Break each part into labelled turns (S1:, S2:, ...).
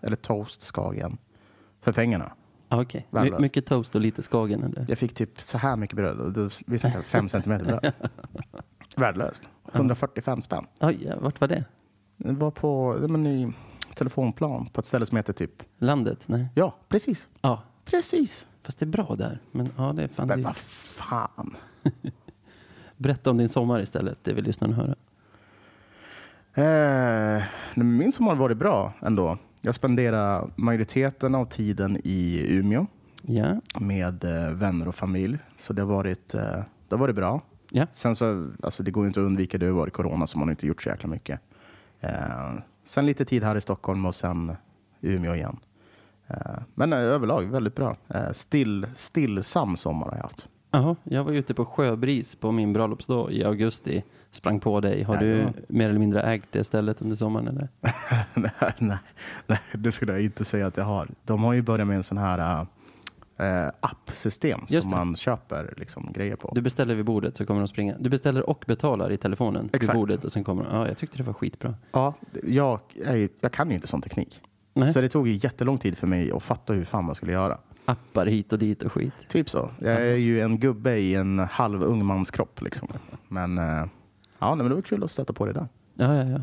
S1: Eller toast Skagen, för pengarna.
S2: Ah, Okej, My, mycket toast och lite Skagen eller?
S1: Jag fick typ så här mycket bröd. Vi snackar fem centimeter bröd. Värdelöst. 145 spänn.
S2: Oj, vart var det?
S1: Det var på men i telefonplan på ett ställe som heter typ...
S2: Landet? Nej.
S1: Ja, precis.
S2: Ja,
S1: Precis.
S2: fast det är bra där. Men ja, det är fan
S1: Men vad fan.
S2: Berätta om din sommar istället, det vill lyssnarna höra.
S1: Eh, min sommar har varit bra ändå. Jag spenderade majoriteten av tiden i Umeå
S2: Ja,
S1: med eh, vänner och familj. Så det har varit, eh, det har varit bra.
S2: ja.
S1: Sen så, alltså det går ju inte att undvika, det har varit corona så man har inte gjort så jäkla mycket. Eh, sen lite tid här i Stockholm och sen Umeå igen. Eh, men överlag väldigt bra. Still, stillsam sommar har jag haft.
S2: Jaha, jag var ute på Sjöbris på min bröllopsdag i augusti. Sprang på dig. Har
S1: Ja,
S2: du
S1: ja.
S2: mer eller mindre ägt det stället under sommaren eller?
S1: nej, nej, nej, det skulle jag inte säga att jag har. De har ju börjat med en sån här eh, appsystem som man köper liksom, grejer på.
S2: Du beställer vid bordet så kommer de springa. Du beställer och betalar i telefonen
S1: Exakt.
S2: vid bordet och sen kommer de. Ja, jag tyckte det var skitbra.
S1: Ja, jag, ju- jag kan ju inte sån teknik.
S2: Nej.
S1: Så det tog ju jättelång tid för mig att fatta hur fan man skulle göra.
S2: Appar hit och dit och skit.
S1: Typ så. Jag är ju en gubbe i en halv ung mans kropp. Liksom. Men, eh, ja, nej, men det var kul att stöta på det där.
S2: Ja, ja, ja.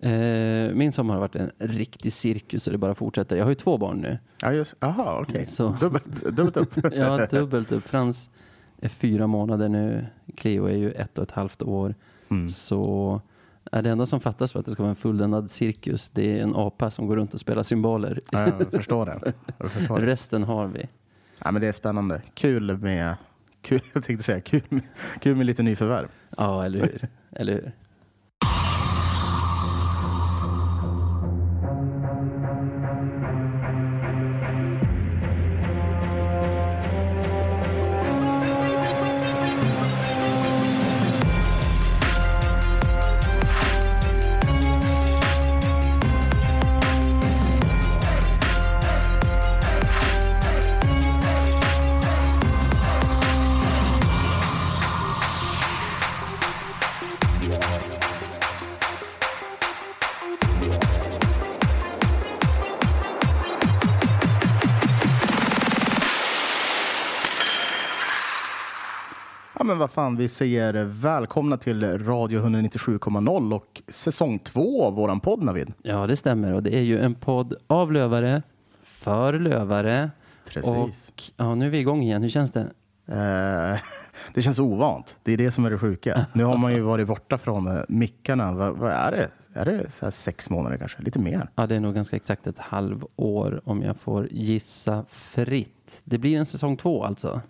S2: Eh, min sommar har varit en riktig cirkus och det bara fortsätter. Jag har ju två barn nu.
S1: Ja, just, aha, okej.
S2: Så-
S1: Dubbelt, dubbelt upp.
S2: Ja, dubbelt upp. Frans är fyra månader nu. Cleo är ju ett och ett halvt år.
S1: Mm.
S2: Så är det enda som fattas för att det ska vara en fulländad cirkus, det är en apa som går runt och spelar symboler.
S1: Ja, jag förstår det. Jag förstår det.
S2: Resten har vi.
S1: Ja, men det är spännande. Kul med, kul, jag tänkte säga, kul kul med lite nyförvärv.
S2: Ja, eller hur? eller hur?
S1: Men vad fan, vi säger välkomna till Radio 197,0 och säsong två av våran podd, Navid.
S2: Ja, det stämmer. Och det är ju en podd av lövare, för lövare.
S1: Precis.
S2: Och ja, nu är vi igång igen. Hur känns det?
S1: Eh, det känns ovant. Det är det som är det sjuka. Nu har man ju varit borta från eh, mickarna. Vad, vad är det? Är det så sex månader kanske? Lite mer?
S2: Ja, det är nog ganska exakt ett halvår om jag får gissa fritt. Det blir en säsong två alltså.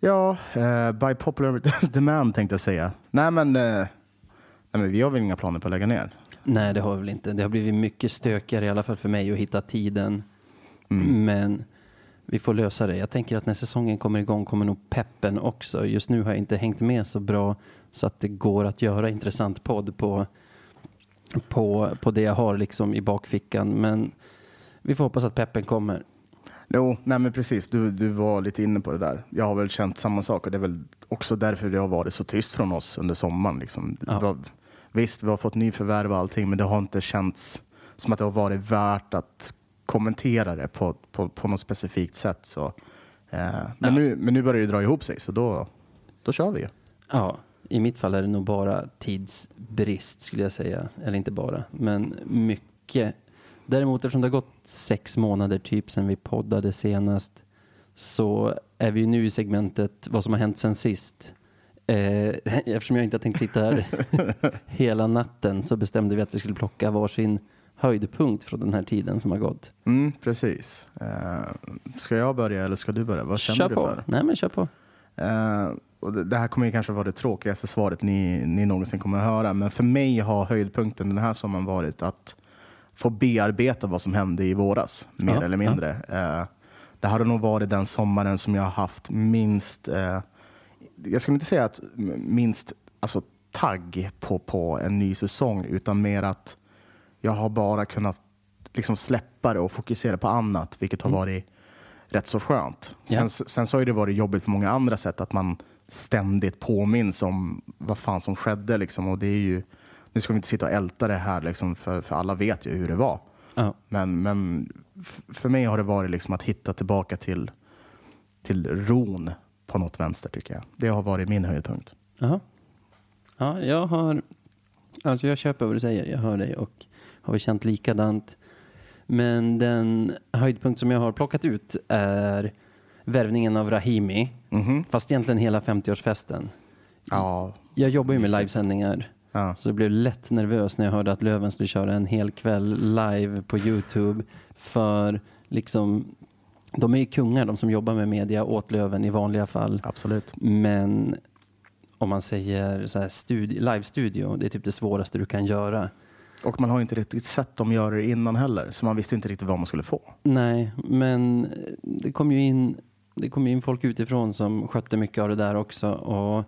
S1: Ja, eh, by popular demand tänkte jag säga. Nej men, eh, nej, men vi har väl inga planer på att lägga ner.
S2: Nej, det har vi väl inte. Det har blivit mycket stökigare i alla fall för mig att hitta tiden.
S1: Mm.
S2: Men vi får lösa det. Jag tänker att när säsongen kommer igång kommer nog peppen också. Just nu har jag inte hängt med så bra så att det går att göra intressant podd på, på, på det jag har liksom i bakfickan. Men vi får hoppas att peppen kommer.
S1: Jo, nej men precis. Du, du var lite inne på det där. Jag har väl känt samma sak och det är väl också därför det har varit så tyst från oss under sommaren. Liksom.
S2: Ja.
S1: Var, visst, vi har fått nyförvärv och allting, men det har inte känts som att det har varit värt att kommentera det på, på, på något specifikt sätt. Så, eh, men, nu, men nu börjar det dra ihop sig, så då, då kör vi.
S2: Ja, i mitt fall är det nog bara tidsbrist skulle jag säga. Eller inte bara, men mycket. Däremot eftersom det har gått sex månader typ sedan vi poddade senast så är vi ju nu i segmentet vad som har hänt sen sist. Eh, eftersom jag inte har tänkt sitta här hela natten så bestämde vi att vi skulle plocka varsin höjdpunkt från den här tiden som har gått.
S1: Mm, precis. Eh, ska jag börja eller ska du börja? Vad känner
S2: kör
S1: du
S2: på.
S1: för?
S2: Nej men kör på.
S1: Eh, och det, det här kommer ju kanske vara det tråkigaste svaret ni, ni någonsin kommer att höra. Men för mig har höjdpunkten den här sommaren varit att få bearbeta vad som hände i våras, mer
S2: Ja,
S1: eller mindre. Eh, det har nog varit den sommaren som jag har haft minst, eh, jag skulle inte säga att minst alltså, tagg på, på en ny säsong, utan mer att jag har bara kunnat liksom släppa det och fokusera på annat, vilket har varit rätt så skönt. Sen,
S2: Ja.
S1: sen så har det varit jobbigt på många andra sätt, att man ständigt påminns om vad fan som skedde. Liksom. Och det är ju, nu ska vi inte sitta och älta det här, liksom, för, för alla vet ju hur det var.
S2: Ja.
S1: Men, men för mig har det varit liksom att hitta tillbaka till, till ron på något vänster tycker jag. Det har varit min höjdpunkt.
S2: Jaha. Ja, jag har... Alltså jag köper vad du säger, jag hör dig och har väl känt likadant. Men den höjdpunkt som jag har plockat ut är värvningen av Rahimi.
S1: Mhm.
S2: Fast egentligen hela 50-årsfesten.
S1: Ja,
S2: Jag jobbar ju med livesändningar.
S1: Ja.
S2: Så jag blev lätt nervös när jag hörde att Löven skulle köra en hel kväll live på Youtube. För liksom, de är ju kungar de som jobbar med media åt Löven i vanliga fall.
S1: absolut.
S2: Men om man säger så här studi- live-studio, det är typ det svåraste du kan göra.
S1: Och man har inte riktigt sett dem göra det innan heller, så man visste inte riktigt vad man skulle få.
S2: Nej, men det kom ju in, det kom in folk utifrån som skötte mycket av det där också. Och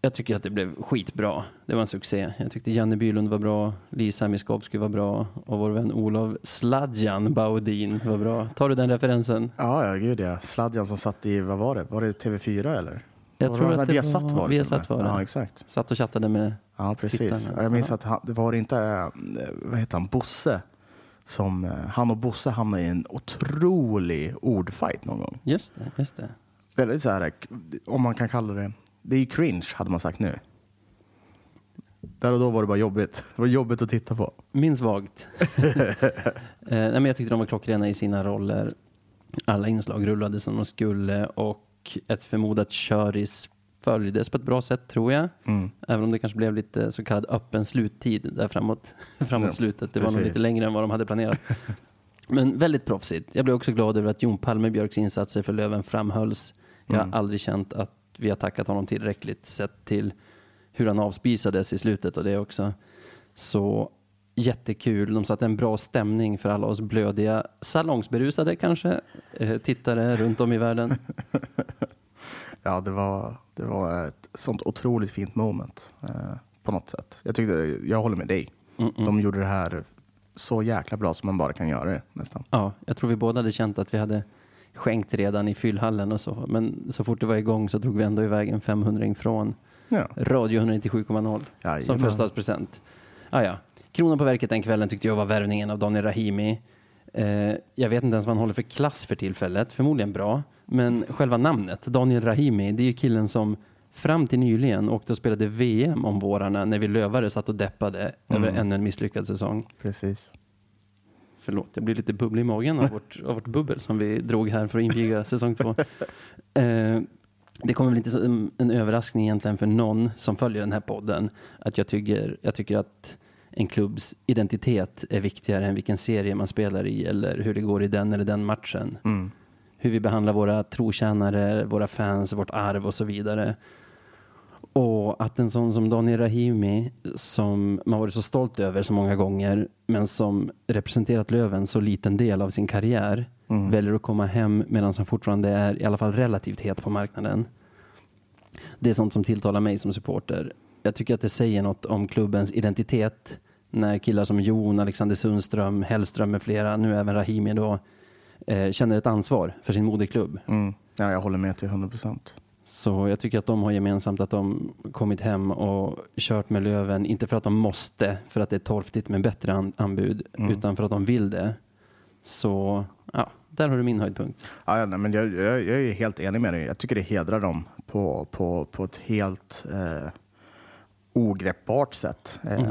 S2: jag tycker att det blev skitbra. Det var en succé. Jag tyckte Janne Bylund var bra, Lisa Miskovsky var bra och vår vän Olof Sladjan Baudin var bra. Tar du den referensen?
S1: Ja, ja, gud ja. Sladjan som satt i, vad var det? Var det TV4 eller?
S2: Jag
S1: Vad
S2: tror
S1: var
S2: att det
S1: Viasat
S2: var-
S1: var det.
S2: Viasat
S1: till och
S2: var det.
S1: Ja, exakt.
S2: Satt och chattade med...
S1: Ja, precis.
S2: Tittarna.
S1: Ja, Jag minns att han, det var inte, eh, vad heter han, Bosse, som, eh, han och Bosse hamnade i en otrolig ordfight någon gång.
S2: Just det, just det.
S1: Väldigt så här, om man kan kalla det, det är ju cringe hade man sagt nu. Där och då var det bara jobbigt. Det var jobbigt att titta på.
S2: Minns vagt. eh, nej, men jag tyckte de var klockrena i sina roller. Alla inslag rullade som de skulle och ett förmodat köris följdes på ett bra sätt tror jag.
S1: Mm.
S2: Även om det kanske blev lite så kallad öppen sluttid där framåt, framåt
S1: Ja,
S2: slutet. Det var nog
S1: precis.
S2: lite längre än vad de hade planerat. Men väldigt proffsigt. Jag blev också glad över att Jon Palmebjörks insatser för Löven framhölls. Jag
S1: Mm.
S2: har aldrig känt att vi har tackat honom tillräckligt sett till hur han avspisades i slutet och det också. Så jättekul. De satte en bra stämning för alla oss blödiga, salongsberusade kanske, eh, tittare runt om i världen.
S1: Ja, det var, det var ett sånt otroligt fint moment eh, på något sätt. Jag, tyckte, jag håller med dig.
S2: Mm -mm.
S1: De gjorde det här så jäkla bra som man bara kan göra det nästan.
S2: Ja, jag tror vi båda hade känt att vi hade skänkt redan i fyllhallen och så. Men så fort det var igång så drog vi ändå iväg en 500 från
S1: Ja.
S2: Radio 197,0 som födelsedagspresent. Ah, ja. Kronan på verket den kvällen tyckte jag var värvningen av Daniel Rahimi. Eh, jag vet inte ens vad han håller för klass för tillfället, förmodligen bra. Men själva namnet, Daniel Rahimi, det är ju killen som fram till nyligen åkte och spelade VM om vårarna när vi lövare satt och deppade över ännu en misslyckad säsong.
S1: Precis.
S2: Förlåt, jag blir lite bubblig i magen av vårt, av vårt bubbel som vi drog här för att inviga säsong två. Eh, det kommer väl inte som en överraskning egentligen för någon som följer den här podden att jag tycker, jag tycker att en klubbs identitet är viktigare än vilken serie man spelar i eller hur det går i den eller den matchen.
S1: Mm.
S2: Hur vi behandlar våra trotjänare, våra fans, vårt arv och så vidare. Och att en sån som Daniel Rahimi, som man varit så stolt över så många gånger, men som representerat Löven så liten del av sin karriär,
S1: Mm.
S2: väljer att komma hem medan han fortfarande är i alla fall relativt het på marknaden. Det är sånt som tilltalar mig som supporter. Jag tycker att det säger något om klubbens identitet när killar som Jon, Alexander Sundström, Hellström med flera, nu även Rahimi då, eh, känner ett ansvar för sin moderklubb.
S1: Mm. Ja, jag håller med till 100 procent.
S2: Så jag tycker att de har gemensamt att de kommit hem och kört med Löven, inte för att de måste, för att det är torftigt med bättre an- anbud,
S1: Mm.
S2: utan för att de vill det. Så ja, där har du min höjdpunkt.
S1: Ja, nej, men jag, jag, jag är helt enig med dig. Jag tycker det hedrar dem på, på, på ett helt eh, ogreppbart sätt. Eh,
S2: Mm.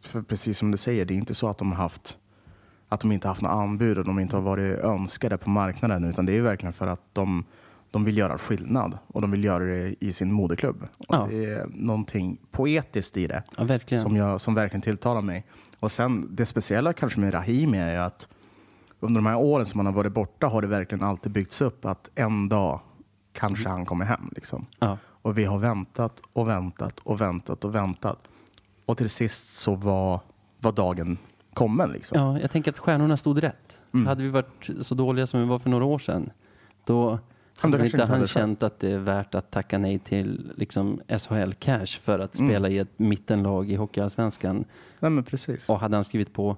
S1: För precis som du säger, det är inte så att de har haft att de inte haft några anbud och de inte har varit önskade på marknaden, utan det är verkligen för att de, de vill göra skillnad och de vill göra det i sin moderklubb. Och
S2: Ja.
S1: Det är någonting poetiskt i det
S2: Ja, verkligen.
S1: som, jag, som verkligen tilltalar mig. Och sen det speciella kanske med Rahimi är ju att under de här åren som han har varit borta har det verkligen alltid byggts upp att en dag kanske han kommer hem. Liksom.
S2: Ja,
S1: Och vi har väntat och väntat och väntat och väntat. Och till sist så var, var dagen kommen. Liksom.
S2: ja, jag tänker att stjärnorna stod rätt.
S1: Mm.
S2: Hade vi varit så dåliga som vi var för några år sedan, då hade inte han känt att det är värt att tacka nej till liksom, SHL-cash för att
S1: Mm.
S2: spela i ett mittenlag i Hockeyallsvenskan.
S1: Nej, men precis.
S2: Och hade han skrivit på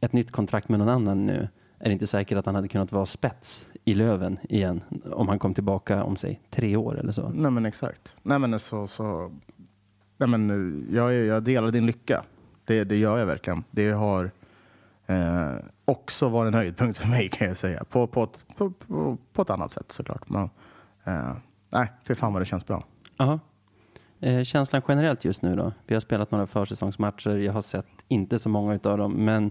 S2: ett nytt kontrakt med någon annan nu är det inte säkert att han hade kunnat vara spets i Löven igen om han kom tillbaka om sig tre år eller så.
S1: Nej men exakt. Nej men så, så nej men jag, jag delar din lycka. Det, det gör jag verkligen. Det har, Eh, också var en höjdpunkt för mig kan jag säga. På, på, ett, på, på, på ett annat sätt såklart. Men, eh, nej, för fan vad det känns bra.
S2: Ja. Eh, känslan generellt just nu då? Vi har spelat några försäsongsmatcher. Jag har sett inte så många utav dem, men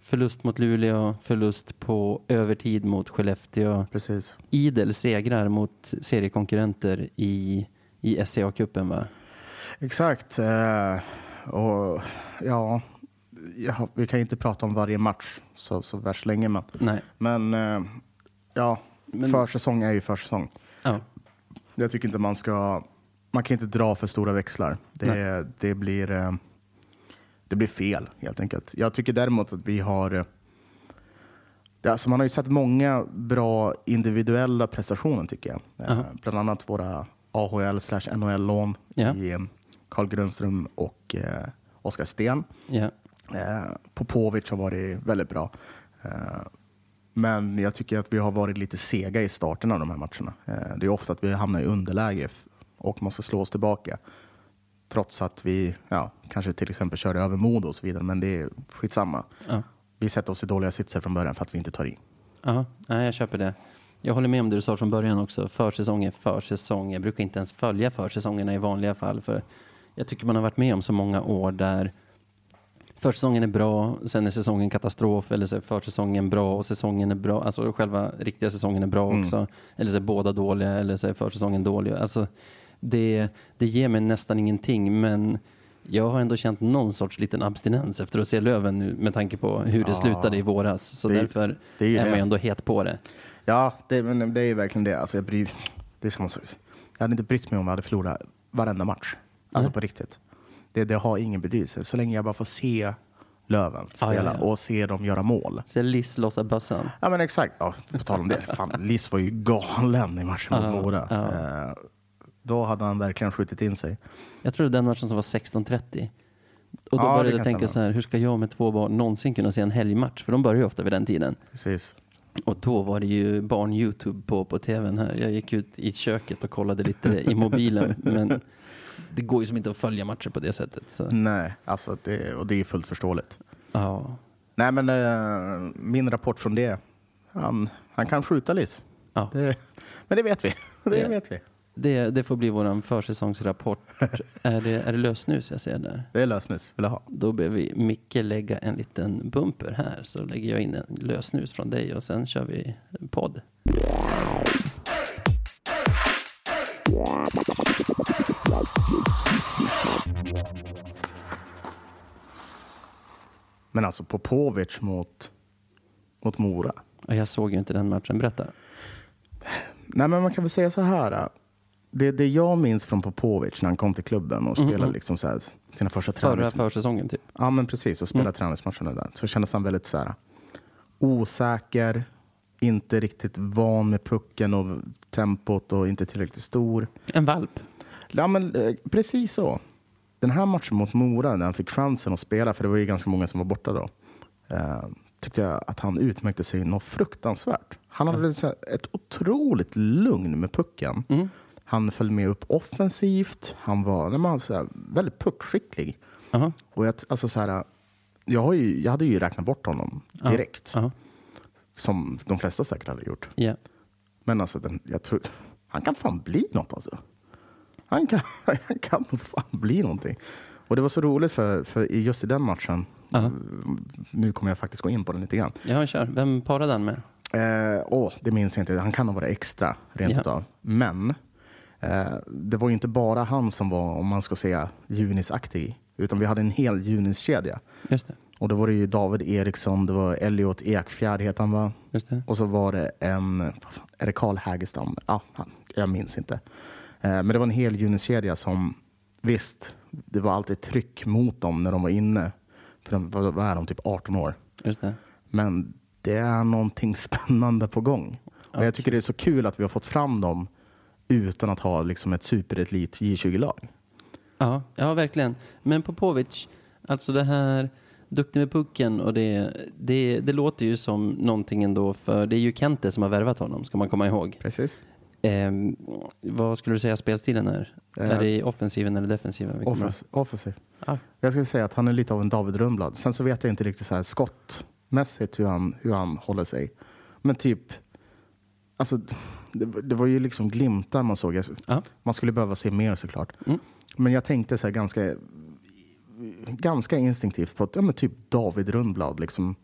S2: förlust mot Luleå, förlust på övertid mot Skellefteå.
S1: Precis.
S2: Idel segrar mot seriekonkurrenter i, i SCA-cupen va?
S1: Exakt. Eh, och ja, ja, vi kan ju inte prata om varje match så, så värst länge. Men,
S2: Nej.
S1: men eh, ja,
S2: Men-
S1: försäsong är ju försäsong.
S2: Ja.
S1: Jag tycker inte man ska, man kan inte dra för stora växlar. Det, det, blir, eh, det blir fel helt enkelt. Jag tycker däremot att vi har, eh, det, alltså man har ju sett många bra individuella prestationer tycker jag. Eh,
S2: Aha.
S1: Bland annat våra AHL slash NHL-lån
S2: Ja.
S1: i Carl Grundström och eh, Oskar Sten.
S2: Ja.
S1: Eh, Popovic har varit väldigt bra. Eh, men jag tycker att vi har varit lite sega i starten av de här matcherna. Eh, det är ofta att vi hamnar i underläge och måste slå oss tillbaka. Trots att vi ja, kanske till exempel kör över Modo och så vidare, men det är skitsamma.
S2: Ja.
S1: Vi sätter oss i dåliga sitser från början för att vi inte tar i.
S2: Ja, jag köper det. Jag håller med om det du sa från början också. Försäsong är försäsong. Jag brukar inte ens följa försäsongerna i vanliga fall. För jag tycker man har varit med om så många år där försäsongen är bra, sen är säsongen katastrof. Eller så är försäsongen bra och säsongen är bra. Alltså själva riktiga säsongen är bra också. Eller så är båda dåliga eller så är försäsongen dålig. Alltså det, det ger mig nästan ingenting. Men jag har ändå känt någon sorts liten abstinens efter att se Löven nu med tanke på hur det
S1: Ja.
S2: slutade i våras. Så
S1: Det-
S2: därför
S1: det är
S2: är man ju ändå het på det.
S1: Ja, det, men det är ju verkligen det. Alltså jag, bryr, det är sak. jag hade inte brytt mig om jag hade förlorat varenda match. Alltså
S2: Nej.
S1: på riktigt. Det, det har ingen betydelse. Så länge jag bara får se Löven spela
S2: ja, ja.
S1: och se dem göra mål.
S2: Så Liss lossar bössan.
S1: Ja men exakt. Ja, på tal om det. Fan, Liss var ju galen i matchen mot Mora.
S2: ja.
S1: Eh, då hade han verkligen skjutit in sig.
S2: Jag tror det den matchen som var 16.30. Och då började jag tänka
S1: stämma.
S2: så här, hur ska jag med två barn någonsin kunna se en helgmatch? För de börjar ju ofta vid den tiden.
S1: Precis.
S2: Och då var det ju barn-Youtube på, på tvn här. Jag gick ut i köket och kollade lite i mobilen. men det går ju som inte att följa matcher på det sättet. Så,
S1: Nej, alltså det, och det är fullt förståeligt.
S2: ja.
S1: Nej men eh, min rapport från det. Han, han kan skjuta Liss.
S2: Ja.
S1: Det, men det vet vi. Det
S2: Ja.
S1: vet vi.
S2: Det, det får bli vår försäsongsrapport. är, det, är det lösnus jag ser där?
S1: Det är lösnus. Vill jag ha.
S2: Då behöver vi Micke lägga en liten bumper här. Så lägger jag in en lösnus från dig och sen kör vi podd.
S1: Men alltså Popovic mot, mot Mora.
S2: Jag såg ju inte den matchen. Berätta.
S1: Nej, men man kan väl säga så här. Det, det jag minns från Popovic när han kom till klubben och spelade liksom så här, sina första
S2: Förra
S1: tränings...
S2: försäsongen typ.
S1: Ja, men precis. Och spelade träningsmatcherna där. Så kändes han väldigt så här, osäker, inte riktigt van med pucken och tempot och inte tillräckligt stor.
S2: En valp.
S1: Ja, men eh, precis så. Den här matchen mot Mora, när han fick chansen att spela, för det var ju ganska många som var borta då, eh, tyckte jag att han utmärkte sig något fruktansvärt. Han hade här ett otroligt lugn med pucken.
S2: Mm.
S1: Han föll med upp offensivt. Han var nej, men, så här, väldigt puckskicklig.
S2: Aha.
S1: Och jag, alltså, så här, jag, ju, jag hade ju räknat bort honom direkt,
S2: Ja.
S1: som de flesta säkert hade gjort.
S2: Ja.
S1: Men alltså, den, jag tror, han kan fan bli något alltså. Han kan, han kan fan bli någonting. Och det var så roligt för, för just i den matchen,
S2: Aha.
S1: nu kommer jag faktiskt gå in på den lite grann.
S2: Ja, kör. Vem parade den med?
S1: Eh, åh, det minns jag inte, han kan ha varit extra rent
S2: Ja.
S1: utav. Men eh, det var ju inte bara han som var, om man ska säga, Junis-aktig. Utan vi hade en hel Junis-kedja.
S2: Just det.
S1: Och då var det ju David Eriksson, det var Elliot Ekfjärd heter han va?
S2: Just det.
S1: Och så var det en, är det Karl Hägerstam? Ja, han, jag minns inte. Eh, men det var en hel Junis-kedja som, visst, det var alltid tryck mot dem när de var inne. För de, vad är de, typ 18 år?
S2: Just det.
S1: Men det är någonting spännande på gång. Och jag tycker det är så kul att vi har fått fram dem utan att ha liksom ett superelit J20-lag.
S2: Ja, ja, verkligen. Men Popovic, alltså det här duktig med pucken och det, det, det låter ju som någonting ändå för det är ju Kente som har värvat honom, ska man komma ihåg.
S1: Precis.
S2: Ehm, vad skulle du säga spelstilen är?
S1: Eh,
S2: är det offensiven eller defensiven?
S1: Offens- offensiv.
S2: Ah.
S1: Jag skulle säga att han är lite av en David Rundblad. Sen så vet jag inte riktigt så här skottmässigt hur han, hur han håller sig. Men typ, alltså det, det var ju liksom glimtar man såg.
S2: Ja.
S1: Man skulle behöva se mer såklart.
S2: Mm.
S1: Men jag tänkte så här ganska, ganska instinktivt på att, ja, men typ David Rundblad. Liksom.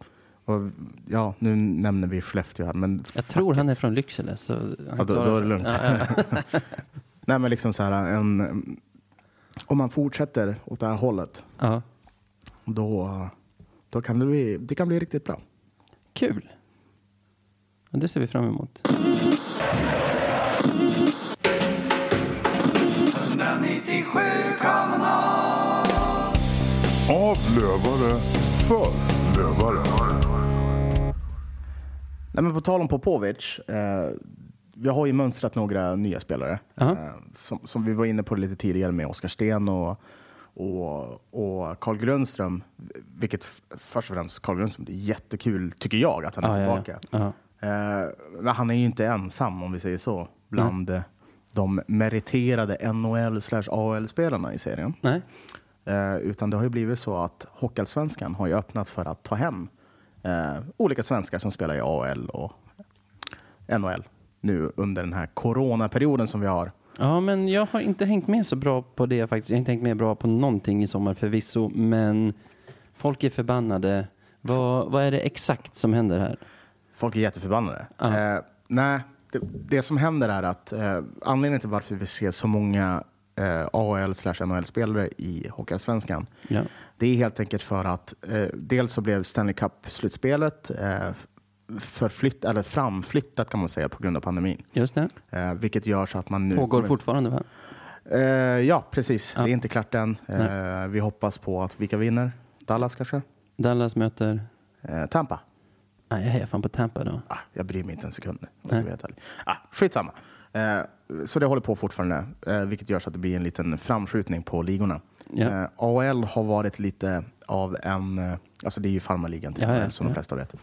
S1: Och, ja, nu nämner vi Skellefteå här, men
S2: Jag tror han
S1: it.
S2: är från Lycksele. Så han
S1: Ja, då, då är det lugnt.
S2: Ja, ja.
S1: Nej, men liksom så här, en, om man fortsätter åt det här hållet,
S2: ja.
S1: då, då kan det bli, det kan bli riktigt bra.
S2: Kul. Ja, det ser vi fram emot.
S3: Av lövare för lövare.
S1: Nej, men på tal om Popovic, eh, vi har ju mönstrat några nya spelare.
S2: Ja.
S1: Eh, som, som vi var inne på lite tidigare med Oskar Sten och, och, och Carl Grundström. Vilket först och främst, Carl Grundström, det är jättekul tycker jag att han är
S2: ja.
S1: tillbaka.
S2: Ja.
S1: Eh, han är ju inte ensam om vi säger så, bland de meriterade NHL slash AHL-spelarna i serien.
S2: Nej?
S1: Eh, utan det har ju blivit så att Hockeyallsvenskan har ju öppnat för att ta hem eh, olika svenskar som spelar i AHL och NHL nu under den här coronaperioden som vi har.
S2: Ja, men jag har inte hängt med så bra på det faktiskt. Jag har inte hängt med bra på någonting i sommar förvisso, men folk är förbannade. Vad, vad är det exakt som händer här?
S1: Folk är jätteförbannade. Eh, nej, det, det som händer är att eh, anledningen till varför vi ser så många eh, AHL slash NHL-spelare i Hockeyallsvenskan
S2: Ja.
S1: Det är helt enkelt för att eh, dels så blev Stanley Cup-slutspelet eh, förflytt, eller framflyttat kan man säga på grund av pandemin.
S2: Just det.
S1: Eh, vilket gör så att man nu...
S2: Pågår fortfarande, va?
S1: Eh, ja, precis.
S2: Ja.
S1: Det är inte klart än. Eh, vi hoppas på att vilka vinner? Dallas kanske?
S2: Dallas möter...
S1: Eh, Tampa?
S2: Nej, jag hejar fan på Tampa då.
S1: Ah, jag bryr mig inte en sekund. om jag ska vara. Ah, skitsamma. Eh, så det håller på fortfarande, eh, vilket gör så att det blir en liten framskjutning på ligorna. Eh, AHL har varit lite av en, eh, alltså det är ju farmarligan till
S2: Ja, ja,
S1: som de flesta vet,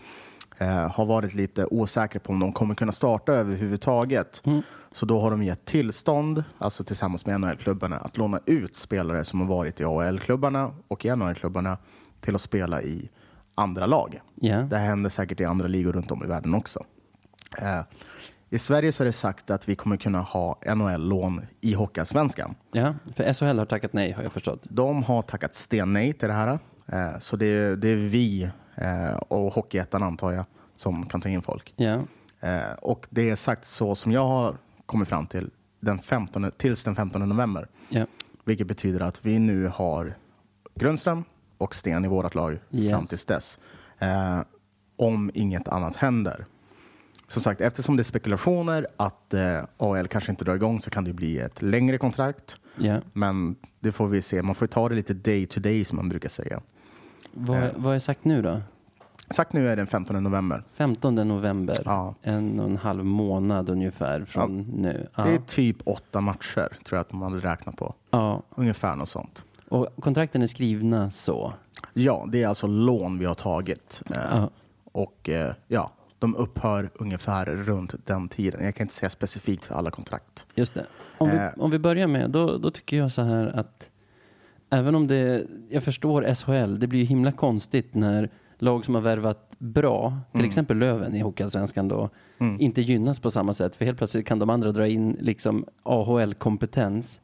S1: har varit lite osäkra på om de kommer kunna starta överhuvudtaget.
S2: Mm.
S1: Så då har de gett tillstånd, alltså tillsammans med NHL-klubbarna, att låna ut spelare som har varit i AHL-klubbarna och i NHL-klubbarna till att spela i andra lag.
S2: Ja.
S1: Det här händer säkert i andra ligor runt om i världen också. Eh, I Sverige så är det sagt att vi kommer kunna ha NHL-lån i Hockeyallsvenskan.
S2: ja, för SHL har tackat nej, har jag förstått.
S1: De har tackat sten nej till det här. Eh, så det är, det är vi eh, och Hockeyettan antar jag som kan ta in folk.
S2: Ja.
S1: Eh, och det är sagt så som jag har kommit fram till den 15, tills den 15 november.
S2: Ja.
S1: Vilket betyder att vi nu har Grundström och Sten i vårt lag
S2: Yes.
S1: fram tills dess. Om inget annat händer. Som sagt, eftersom det är spekulationer att eh, AL kanske inte drar igång så kan det bli ett längre kontrakt.
S2: ja.
S1: Men det får vi se. Man får ta det lite day to day som man brukar säga.
S2: Vad, vad är sagt nu då?
S1: Sagt nu är det den 15 november.
S2: 15 november.
S1: Ja.
S2: En och en halv månad ungefär från nu. Ja.
S1: Det är typ åtta matcher tror jag att man hade räknat på.
S2: ja.
S1: Ungefär något sånt.
S2: Och kontrakten är skrivna så.
S1: Ja, det är alltså lån vi har tagit. Eh,
S2: Ja.
S1: Och eh, ja, de upphör ungefär runt den tiden. Jag kan inte säga specifikt för alla kontrakt.
S2: Just det. Om vi,
S1: Eh.
S2: om vi börjar med, då, då tycker jag så här att även om det, jag förstår SHL, det blir ju himla konstigt när lag som har värvat bra, till exempel Löven i Hockeyallsvenskan då, inte gynnas på samma sätt. För helt plötsligt kan de andra dra in liksom AHL-kompetens.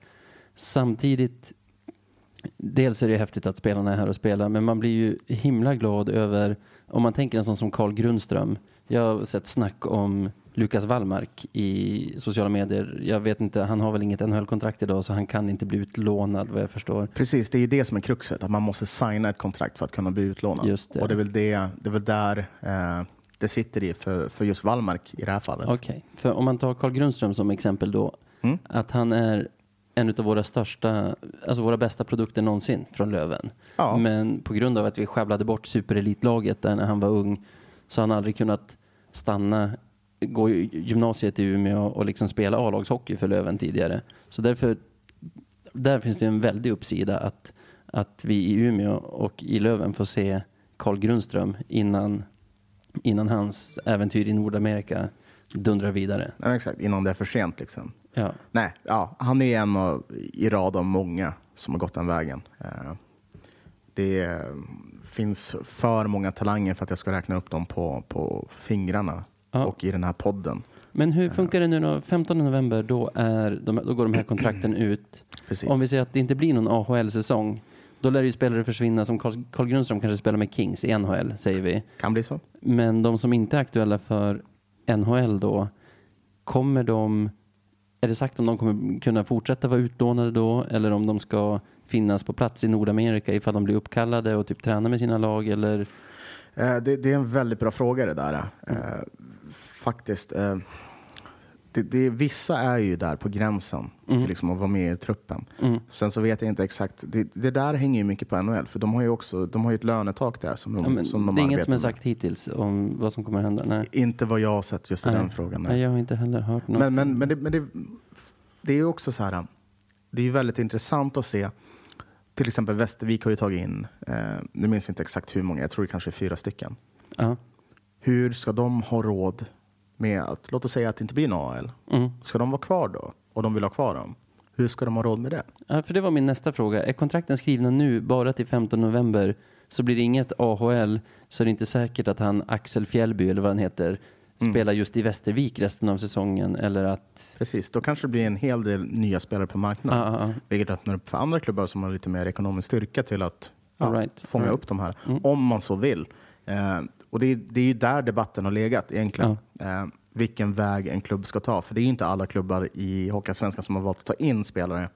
S2: Samtidigt, dels är det häftigt att spelarna är här och spelar, men man blir ju himla glad över, om man tänker en sån som Carl Grundström. Jag har sett snack om Lukas Wallmark i sociala medier. Jag vet inte, han har väl inget NHL-kontrakt idag så han kan inte bli utlånad vad jag förstår.
S1: Precis, det är ju det som är kruxet. Att man måste signa ett kontrakt för att kunna bli utlånad.
S2: Just det.
S1: Och det är väl, det, det är väl där eh, det sitter i för, för just Wallmark i det här fallet.
S2: Okej, för om man tar Carl Grundström som exempel då,
S1: Mm.
S2: att han är en av våra största, alltså våra bästa produkter någonsin från Löven.
S1: Ja.
S2: Men på grund av att vi sjabblade bort superelitlaget där när han var ung så har han aldrig kunnat stanna, gå gymnasiet i Umeå och liksom spela A-lagshockey för Löven tidigare. Så därför, där finns det en väldig uppsida att, att vi i Umeå och i Löven får se Carl Grundström innan, innan hans äventyr i Nordamerika dundrar vidare.
S1: Ja, exakt, innan det är för sent. Liksom.
S2: Ja.
S1: Nej, ja, han är en av, i rad av många som har gått den vägen. Eh, det eh, finns för många talanger för att jag ska räkna upp dem på, på fingrarna
S2: Ja.
S1: och i den här podden.
S2: Men hur funkar det nu då? 15 november, då, är de, då går de här kontrakten ut.
S1: Precis.
S2: Om vi säger att det inte blir någon AHL-säsong, då lär ju spelare försvinna som Carl, Carl Grundström kanske spelar med Kings i NHL, säger vi.
S1: Kan bli så.
S2: Men de som inte är aktuella för NHL då, kommer de, är det sagt om de kommer kunna fortsätta vara utlånade då, eller om de ska finnas på plats i Nordamerika ifall de blir uppkallade och typ träna med sina lag, eller?
S1: Eh, det, det är en väldigt bra fråga det där. Eh, faktiskt. Eh, det, det, vissa är ju där på gränsen till liksom att vara med i truppen.
S2: Mm.
S1: Sen så vet jag inte exakt. Det, det där hänger ju mycket på NHL, för de har ju också de har ju ett lönetak där som de,
S2: Ja,
S1: som de
S2: det är inget som är
S1: med.
S2: sagt hittills om vad som kommer att hända? Nej.
S1: Inte vad jag har sett just i den frågan.
S2: Nej,
S1: Nej.
S2: jag har inte heller hört något.
S1: Men, men, men, det, men det, det är ju också så här. Det är ju väldigt intressant att se. Till exempel Västervik har ju tagit in, eh, nu minns jag inte exakt hur många, jag tror det kanske är fyra stycken.
S2: ja.
S1: Hur ska de ha råd med att, låt oss säga att det inte blir en AL.
S2: Mm.
S1: Ska de vara kvar då? Och de vill ha kvar dem. Hur ska de ha råd med det?
S2: Ja, för det var min nästa fråga. Är kontrakten skrivna nu bara till 15 november så blir det inget AHL så är det inte säkert att han Axel Fjällby eller vad han heter spelar just i Västervik resten av säsongen eller att...
S1: Precis, då kanske det blir en hel del nya spelare på marknaden.
S2: Ja, ja, ja.
S1: Vilket öppnar upp för andra klubbar som har lite mer ekonomisk styrka till att ja,
S2: right.
S1: fånga
S2: right.
S1: upp de här. Om man så vill. Eh, och det är, det är ju där debatten har legat egentligen. Eh, vilken väg en klubb ska ta. För det är inte alla klubbar i Hockeyallsvenskan som har valt att ta in spelare.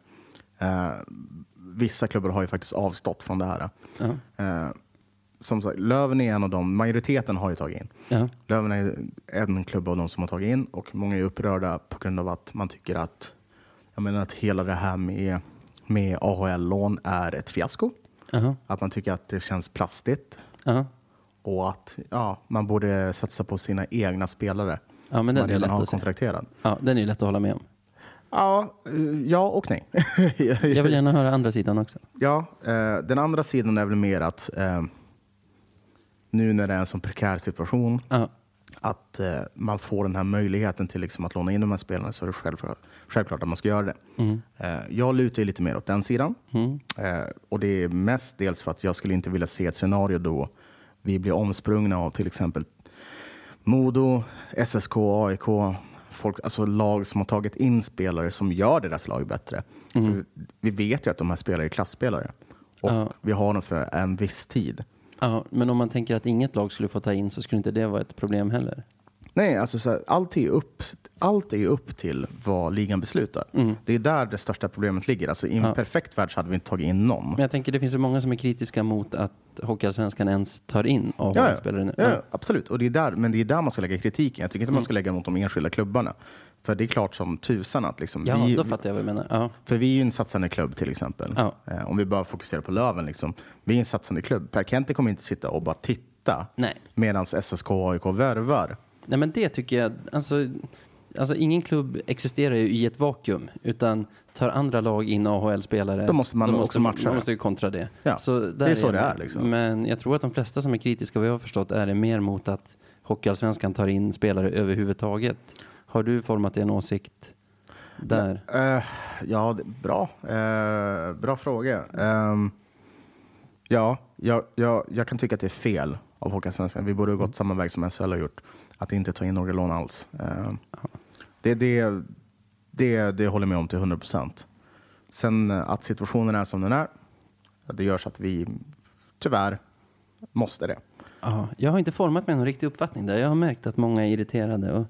S1: Eh, vissa klubbar har ju faktiskt avstått från det här.
S2: Ja.
S1: Eh, som sagt, Löven är en av dem. Majoriteten har ju tagit in.
S2: Ja.
S1: Löven är en klubb av de som har tagit in och många är upprörda på grund av att man tycker att, jag menar att hela det här med, med AHL-lån är ett fiasko.
S2: Jaha.
S1: Att man tycker att det känns plastigt
S2: Ja.
S1: och att ja, man borde satsa på sina egna spelare
S2: Ja, men
S1: som
S2: den
S1: man redan har kontrakterad.
S2: ja, den är lätt att hålla med om.
S1: Ja, ja och nej.
S2: Jag vill gärna höra andra sidan också.
S1: Ja, eh, den andra sidan är väl mer att eh, nu när det är en sån prekär situation
S2: Ja.
S1: att eh, man får den här möjligheten till liksom, att låna in de här spelarna så är det självklart, självklart att man ska göra det. Eh, jag lutar lite mer åt den sidan. Eh, och det är mest dels för att jag skulle inte vilja se ett scenario då vi blir omsprungna av till exempel Modo, SSK, AIK, folk, alltså lag som har tagit in spelare som gör deras lag bättre. För vi vet ju att de här spelarna är klassspelare och
S2: Ja.
S1: vi har dem för en viss tid.
S2: Ja, men om man tänker att inget lag skulle få ta in så skulle inte det vara ett problem heller.
S1: Nej, alltså så här, allt, är upp, allt är upp till vad ligan beslutar. Det är där det största problemet ligger. Alltså, I en
S2: Ja.
S1: perfekt värld så hade vi inte tagit in någon.
S2: Men jag tänker det finns ju många som är kritiska mot att Hockeyallsvenskan ens tar in
S1: Ja, ja.
S2: AHL-spelare nu.
S1: Ja, ja, absolut. Och det är där, men det är där man ska lägga kritiken. Jag tycker inte man ska lägga mot de enskilda klubbarna. För det är klart som tusan att liksom,
S2: Ja,
S1: vi,
S2: då fattar jag vad du menar. Ja.
S1: För vi är ju en satsande klubb till exempel.
S2: Ja.
S1: Eh, om vi bara fokuserar på Löven. Liksom. Vi är en satsande klubb. Per Kente kommer inte sitta och bara titta medan SSK och AIK värvar.
S2: Nej, men det tycker jag, alltså, alltså ingen klubb existerar ju i ett vakuum, utan tar andra lag in AHL-spelare,
S1: Då måste man också matcha
S2: Man
S1: det.
S2: måste ju kontra det.
S1: Ja,
S2: där
S1: det är så
S2: jag
S1: det är, liksom.
S2: Men jag tror att de flesta som är kritiska, vad jag har förstått, är det mer mot att Hockeyallsvenskan tar in spelare överhuvudtaget. Har du format en åsikt där?
S1: Eh, ja, bra. Eh, bra fråga. Ehm, ja, jag, jag, jag kan tycka att det är fel av Hockeyallsvenskan. Vi borde ha gått samma väg som SHL har gjort. Att inte ta in några lån alls. Ehm, det, det, det, det håller jag med om till 100 procent. Sen eh, att situationen är som den är, det gör så att vi tyvärr måste det.
S2: Ja, jag har inte format mig någon riktig uppfattning där. Jag har märkt att många är irriterade och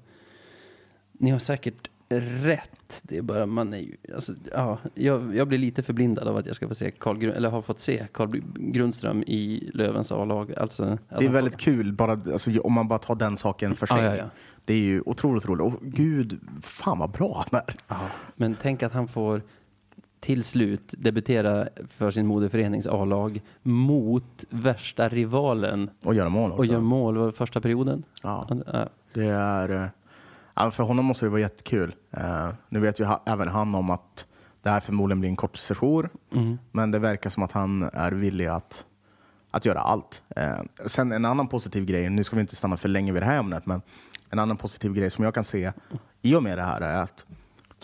S2: ni har säkert rätt. Det är bara man är ju, alltså, ja, jag, jag blir lite förblindad av att jag ska få se Carl, Grun- eller har fått se Carl Grundström i Lövens A-lag. Alltså,
S1: Det är väldigt kul bara, alltså, om man bara tar den saken för sig.
S2: Ja, ja, ja.
S1: Det är ju otroligt roligt. Och gud, fan vad bra han är.
S2: Men tänk att han får till slut debutera för sin moderförenings A-lag mot värsta rivalen
S1: Och göra mål också.
S2: och gör mål var första perioden.
S1: Ja. Det är, eh, för honom måste det vara jättekul. Eh, nu vet ju ha, även han om att det här förmodligen blir en kort session. Men det verkar som att han är villig att, att göra allt. Eh, sen en annan positiv grej, nu ska vi inte stanna för länge vid det här ämnet, men en annan positiv grej som jag kan se i och med det här är att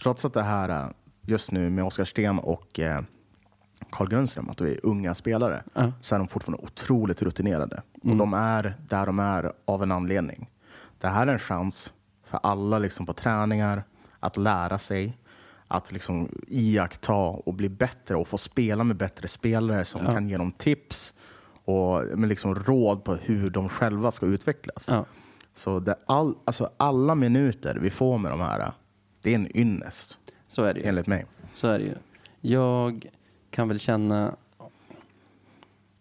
S1: trots att det här eh, just nu med Oskar Sten och Carl Grundström, att de är unga spelare,
S2: Ja.
S1: så är de fortfarande otroligt rutinerade. Och de är där de är av en anledning. Det här är en chans för alla liksom på träningar att lära sig, att liksom iaktta och bli bättre och få spela med bättre spelare som kan ge dem tips och med liksom råd på hur de själva ska utvecklas.
S2: Ja.
S1: Så det all, alltså alla minuter vi får med de här, det är en ynnest,
S2: Så är det ju.
S1: enligt mig.
S2: Så är det ju. Jag kan väl känna,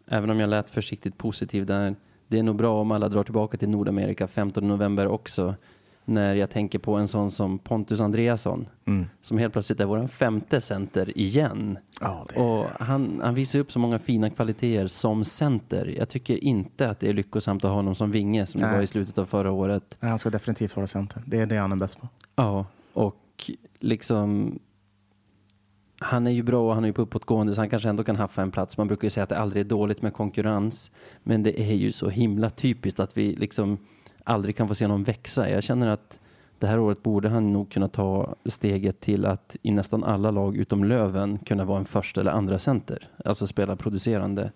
S2: även om jag lät försiktigt positiv där, det är nog bra om alla drar tillbaka till Nordamerika 15 november också. När jag tänker på en sån som Pontus Andreasson, som helt plötsligt är vår femte center igen.
S1: Ja, det-
S2: Och han, han visar upp så många fina kvaliteter som center. Jag tycker inte att det är lyckosamt att ha honom som vinge som det
S1: Nej.
S2: var i slutet av förra året.
S1: Nej, Han ska definitivt vara center. Det är det han är bäst på.
S2: Ja, och liksom han är ju bra och han är ju på uppåtgående så han kanske ändå kan haffa en plats. Man brukar ju säga att det aldrig är dåligt med konkurrens. Men det är ju så himla typiskt att vi liksom aldrig kan få se någon växa. Jag känner att det här året borde han nog kunna ta steget till att i nästan alla lag utom Löven kunna vara en första eller andra center. Alltså spela producerande.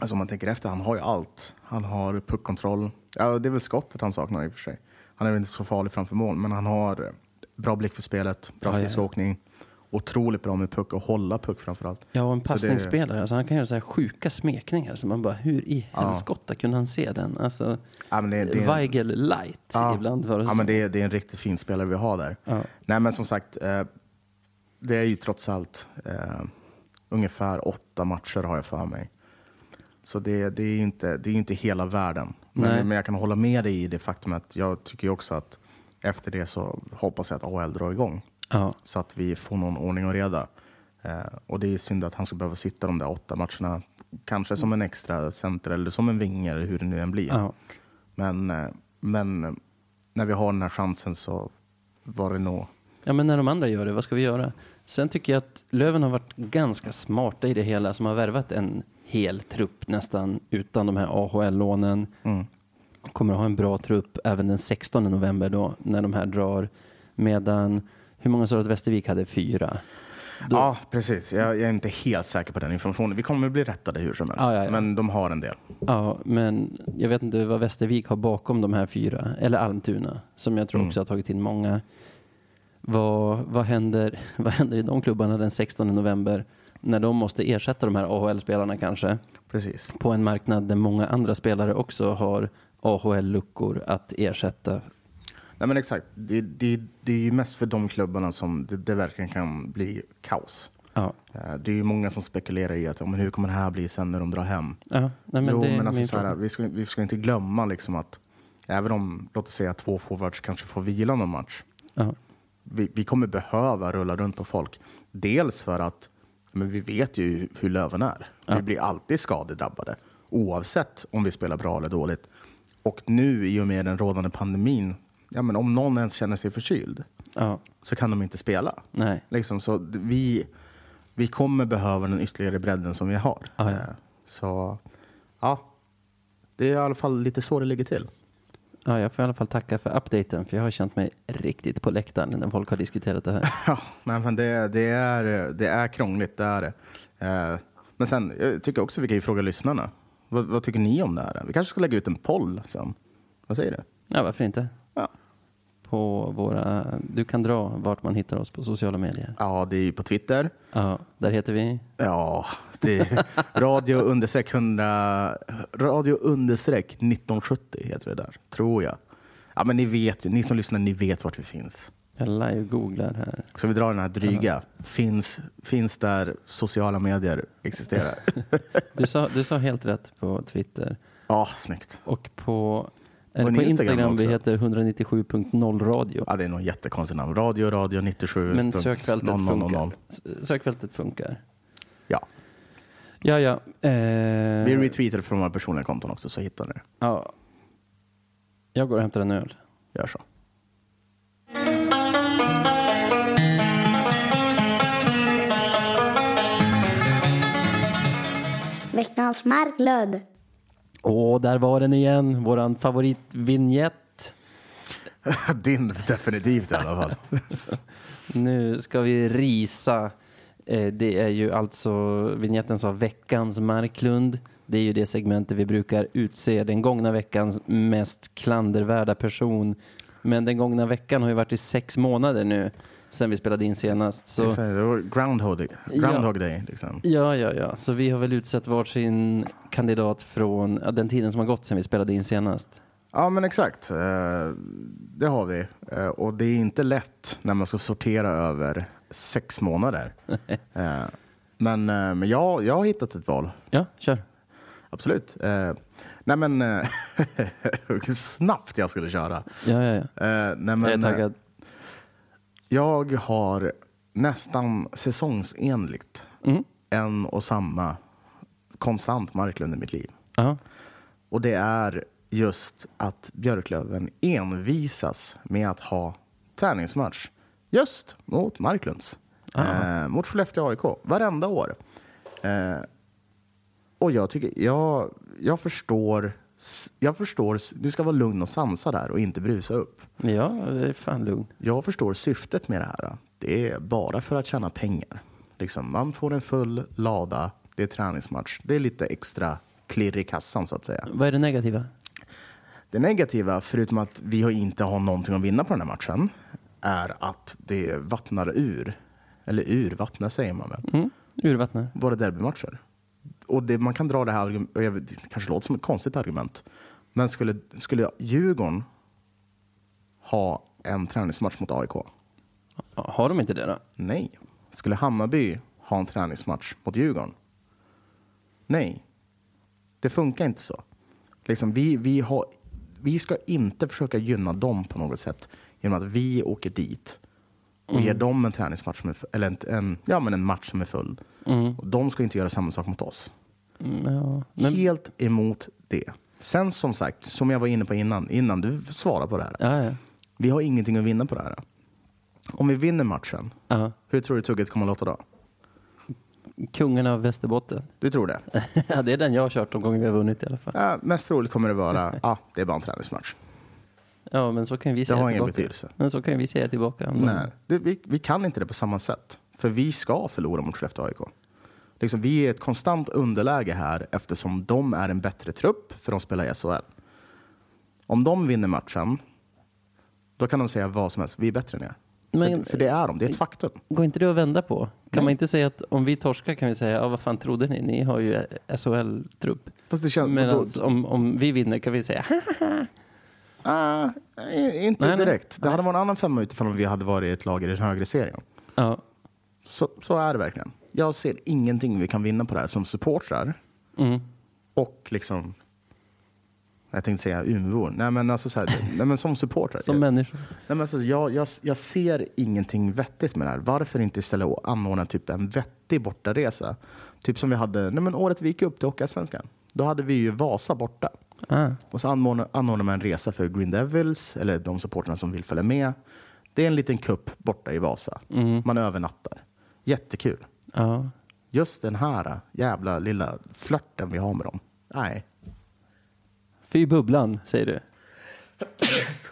S1: Alltså om man tänker efter, han har ju allt. Han har puckkontroll. Ja, det är väl skottet han saknar i och för sig. Han är väl inte så farlig framför mål, men han har eh, bra blick för spelet, bra
S2: Ja, ja.
S1: skridskoåkning, otroligt bra med puck och hålla puck framför allt.
S2: Ja, och en
S1: Så det-
S2: passningsspelare. Alltså han kan göra så här sjuka smekningar. Så man bara, hur i
S1: Ja.
S2: helskotta kunde han se den? Alltså,
S1: Ja, men det, det,
S2: Weigel light
S1: Ja.
S2: ibland var det
S1: ja, men det, är- det är en riktigt fin spelare vi har där.
S2: Ja.
S1: Nej, men som sagt, eh, det är ju trots allt eh, ungefär åtta matcher har jag för mig. Så det, det är ju inte, det är inte hela världen.
S2: Nej.
S1: Men, men jag kan hålla med dig i det faktum att jag tycker också att efter det så hoppas jag att AHL drar igång.
S2: Ja.
S1: Så att vi får någon ordning och reda. Eh, och det är synd att han ska behöva sitta de där åtta matcherna. Kanske som en extra center eller som en vinge eller hur det nu än blir.
S2: Ja.
S1: Men, eh, men när vi har den här chansen så var det nog...
S2: ja, men när de andra gör det, vad ska vi göra? Sen tycker jag att Löven har varit ganska smarta i det hela, som har värvat en hel trupp nästan utan de här AHL-lånen.
S1: Mm.
S2: Kommer att ha en bra trupp även den 16 november då, när de här drar. Medan, hur många sa du att Västervik hade? Fyra? Då-
S1: Ja, precis. Jag, jag är inte helt säker på den informationen. Vi kommer bli rättade hur som helst.
S2: Ja, ja, ja.
S1: Men de har en del.
S2: Ja, men jag vet inte vad Västervik har bakom de här fyra. Eller Almtuna, som jag tror
S1: Mm.
S2: också har tagit in många. Vad, vad, händer, vad händer i de klubbarna den 16 november? När de måste ersätta de här AHL-spelarna kanske.
S1: Precis.
S2: På en marknad där många andra spelare också har AHL-luckor att ersätta.
S1: Nej, men exakt. Det, det, det är ju mest för de klubbarna som det, det verkligen kan bli kaos.
S2: Ja,
S1: Eh, Det är ju många som spekulerar i att men hur kommer det här bli sen när de drar hem?
S2: ja nej, men
S1: jo, men alltså, så här, vi, ska, vi ska inte glömma liksom att även om, låt oss säga två forwards kanske får vila någon match.
S2: Ja,
S1: Vi, vi kommer behöva rulla runt på folk. Dels för att men vi vet ju hur Löven är.
S2: Ja.
S1: Vi blir alltid skadedrabbade oavsett om vi spelar bra eller dåligt. Och nu i och med den rådande pandemin, ja, men om någon ens känner sig förkyld
S2: ja,
S1: så kan de inte spela.
S2: nej.
S1: Liksom, så vi, vi kommer behöva den ytterligare bredden som vi har.
S2: Ja, ja.
S1: Eh, Så ja, det är i alla fall lite så det ligger till.
S2: Ja, jag får i alla fall tacka för updaten, för jag har känt mig riktigt på läktaren när folk har diskuterat det här.
S1: Ja, nej, men det, det, är, det är krångligt, det är det. Eh, Men sen, jag tycker också vi kan ju fråga lyssnarna. Vad, vad tycker ni om det här? Vi kanske ska lägga ut en poll sen. Vad säger du?
S2: Ja, varför inte?
S1: Ja,
S2: På våra, du kan dra vart man hittar oss på sociala medier.
S1: ja det är ju på Twitter.
S2: Ja, där heter vi.
S1: Ja, det är radio understreck 100, radio understreck 1970 heter det där, tror jag. Ja, men ni vet ni som lyssnar, ni vet vart vi finns.
S2: Jag live-googlar här.
S1: Så vi drar den här dryga. Finns, finns där sociala medier existerar.
S2: Du sa, du sa helt rätt på Twitter.
S1: Ja, snyggt.
S2: Och på, det på
S1: Instagram
S2: Instagram, vi heter 197.0 radio.
S1: Ja, det är nog jättekonstigt namn. Radio, radio 97.
S2: Men sökfältet
S1: 0000.
S2: funkar. Sökfältet funkar.
S1: Ja.
S2: Ja, ja. Eh,
S1: Vi retweetar från våra personliga konton också, så hittar ni det.
S2: ja. Jag går och hämtar en öl.
S1: Gör så.
S4: Veckans Marklöd.
S2: Och där var den igen, våran favoritvinjett.
S1: Din definitivt i alla fall.
S2: Nu ska vi risa. Eh, Det är ju alltså vignetten sa veckans Marklund. Det är ju det segmentet vi brukar utse den gångna veckans mest klandervärda person. Men den gångna veckan har ju varit i sex månader nu sen vi spelade in senast. Så
S1: Exakt, Det var groundhog, groundhog day. Liksom.
S2: Ja, ja, ja. Så vi har väl utsett varsin kandidat från den tiden som har gått sen vi spelade in senast.
S1: Ja, men exakt. Eh, Det har vi. Eh, Och det är inte lätt när man ska sortera över sex månader. Eh, Men, men jag, jag har hittat ett val.
S2: Ja, kör.
S1: Absolut. Nej, men hur snabbt jag skulle köra.
S2: Ja, ja, ja.
S1: Nej, men,
S2: Jag är taggad.
S1: Jag har nästan säsongsenligt
S2: Mm.
S1: en och samma konstant Marklund i mitt liv.
S2: Ja.
S1: Och det är just att Björklöven envisas med att ha träningsmatch just mot Marklunds. Eh, mot Skellefteå AIK, varenda år. Eh, och jag tycker, jag, jag förstår, jag förstår, du ska vara lugn och sansad där och inte brusa upp.
S2: ja, det är fan lugn.
S1: Jag förstår syftet med det här. Det är bara för att tjäna pengar. Liksom, man får en full lada, det är träningsmatch. Det är lite extra klirr i kassan så att säga.
S2: Vad är det negativa?
S1: Det negativa, förutom att vi inte har någonting att vinna på den här matchen, är att det vattnar ur. Eller urvattnar säger man väl.
S2: Mm. Urvattnar.
S1: Våra derbymatcher. Och det, man kan dra det här, det kanske låter som ett konstigt argument, men skulle, skulle Djurgården ha en träningsmatch mot AIK?
S2: Har de inte det då?
S1: Nej. Skulle Hammarby ha en träningsmatch mot Djurgården? Nej. Det funkar inte så. Liksom, vi, vi, har, vi ska inte försöka gynna dem på något sätt genom att vi åker dit och ger dem en träningsmatch, som är, eller en, en, ja, men en match som är full. Och de ska inte göra samma sak mot oss.
S2: Mm, ja. Men,
S1: Helt emot det. Sen som sagt, som jag var inne på innan, innan du svarar på det här.
S2: ja, ja.
S1: Vi har ingenting att vinna på det här. Om vi vinner matchen,
S2: ja.
S1: hur tror du tugget kommer att låta då?
S2: Kungen av Västerbotten.
S1: Du tror det?
S2: ja, det är den jag har kört de gånger vi har vunnit i alla fall.
S1: Ja, mest troligt kommer det vara, ja, det är bara en träningsmatch.
S2: Ja, men så kan vi
S1: Det
S2: säga
S1: har ingen
S2: tillbaka.
S1: betydelse.
S2: Men så kan vi säga tillbaka.
S1: Nej, det, vi, vi kan inte det på samma sätt. För vi ska förlora mot Skellefteå AIK. Liksom, vi är i ett konstant underläge här eftersom de är en bättre trupp för de spelar i SHL. Om de vinner matchen, då kan de säga vad som helst. Vi är bättre än er.
S2: Men-
S1: för, för det är de, det är ett faktum.
S2: Går inte det att vända på? Kan
S1: Nej.
S2: man inte säga att om vi torskar kan vi säga, ja vad fan trodde ni? Ni har ju SHL-trupp.
S1: Det.
S2: Medan om, om vi vinner kan vi säga,
S1: ah, i- inte
S2: Nej, nej.
S1: direkt. Det hade varit en annan femma utifrån om vi hade varit ett lag i den högre serien.
S2: ja.
S1: Så, så är det verkligen. Jag ser ingenting vi kan vinna på det här som supportrar.
S2: Mm.
S1: och liksom jag tänkte säga Umeåbor. Nej men alltså så här, nej, men som supportrar.
S2: Som människor.
S1: nej, men alltså, jag, jag, jag ser ingenting vettigt med det här. Varför inte istället anordna typ en vettig bortaresa? Typ som vi hade nej, men året vi gick upp till Hockeyallsvenskan. Då hade vi ju Vasa borta.
S2: Ah.
S1: Och så anordnar, anordnar man en resa för Green Devils, eller de supportrarna som vill följa med. Det är en liten kupp borta i Vasa. Man övernattar. Jättekul.
S2: Ja.
S1: Just den här jävla lilla flörten vi har med dem. Nej.
S2: Fy bubblan, säger du.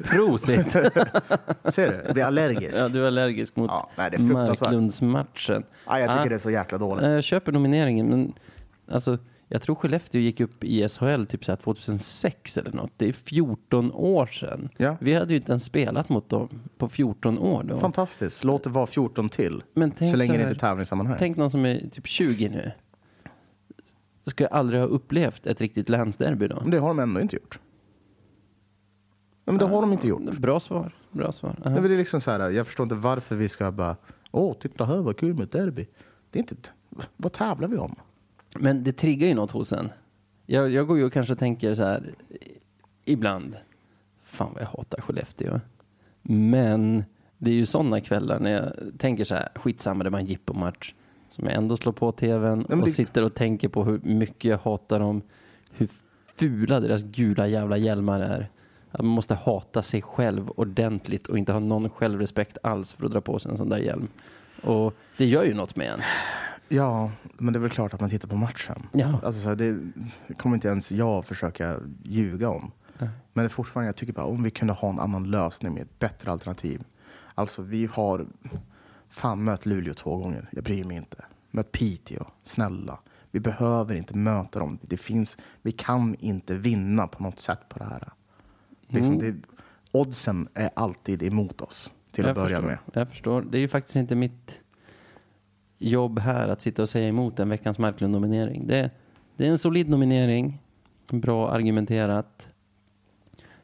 S2: Prosit!
S1: Ser du? Jag blir allergisk.
S2: ja, du är allergisk mot
S1: Ja, nej.
S2: Marklundsmatchen.
S1: Ja, jag tycker
S2: Ah.
S1: det är så jäkla dåligt.
S2: Nej, Jag köper nomineringen, men alltså, jag tror Skellefteå gick upp i SHL typ så här 2006 eller något. Det är 14 år sedan.
S1: Ja.
S2: Vi hade ju inte ens spelat mot dem på 14 år då.
S1: Fantastiskt. Låt det vara 14 till.
S2: Men tänk
S1: så länge
S2: så
S1: det
S2: här-
S1: inte är tävlingssammanhang.
S2: Tänk någon som är typ 20 nu. Ska aldrig ha upplevt ett riktigt länsderby då.
S1: Men det har de ändå inte gjort. Ja, men det har de inte gjort.
S2: Bra svar. Bra svar. Aha.
S1: Nej, men Det är liksom så här, jag förstår inte varför vi ska bara, åh, titta här vad kul med ett derby. Det är inte, vad tävlar vi om?
S2: Men det triggar ju något hos en. Jag, jag går ju och kanske tänker så här ibland. Fan vad jag hatar Skellefteå. Men det är ju sådana kvällar när jag tänker så här. Skitsamma, det var en jippomatch. Som jag ändå slår på tvn och
S1: det-
S2: sitter och tänker på hur mycket jag hatar dem. Hur fula deras gula jävla hjälmar är. Att man måste hata sig själv ordentligt och inte ha någon självrespekt alls för att dra på sig en sån där hjälm. Och det gör ju något med en.
S1: Ja, men det är väl klart att man tittar på matchen.
S2: Ja.
S1: Alltså, så det kommer inte ens jag försöka ljuga om. Men det är fortfarande, jag tycker bara om vi kunde ha en annan lösning med ett bättre alternativ. Alltså vi har, fan mött Luleå två gånger, jag bryr mig inte. Mött Piteå, snälla. Vi behöver inte möta dem. Det finns, vi kan inte vinna på något sätt på det här. Liksom
S2: Mm.
S1: det, oddsen är alltid emot oss till att
S2: jag
S1: börja
S2: förstår,
S1: med.
S2: Jag förstår. Det är ju faktiskt inte mitt jobb här att sitta och säga emot en Veckans Marklund-nominering. Det, det är en solid nominering. Bra argumenterat.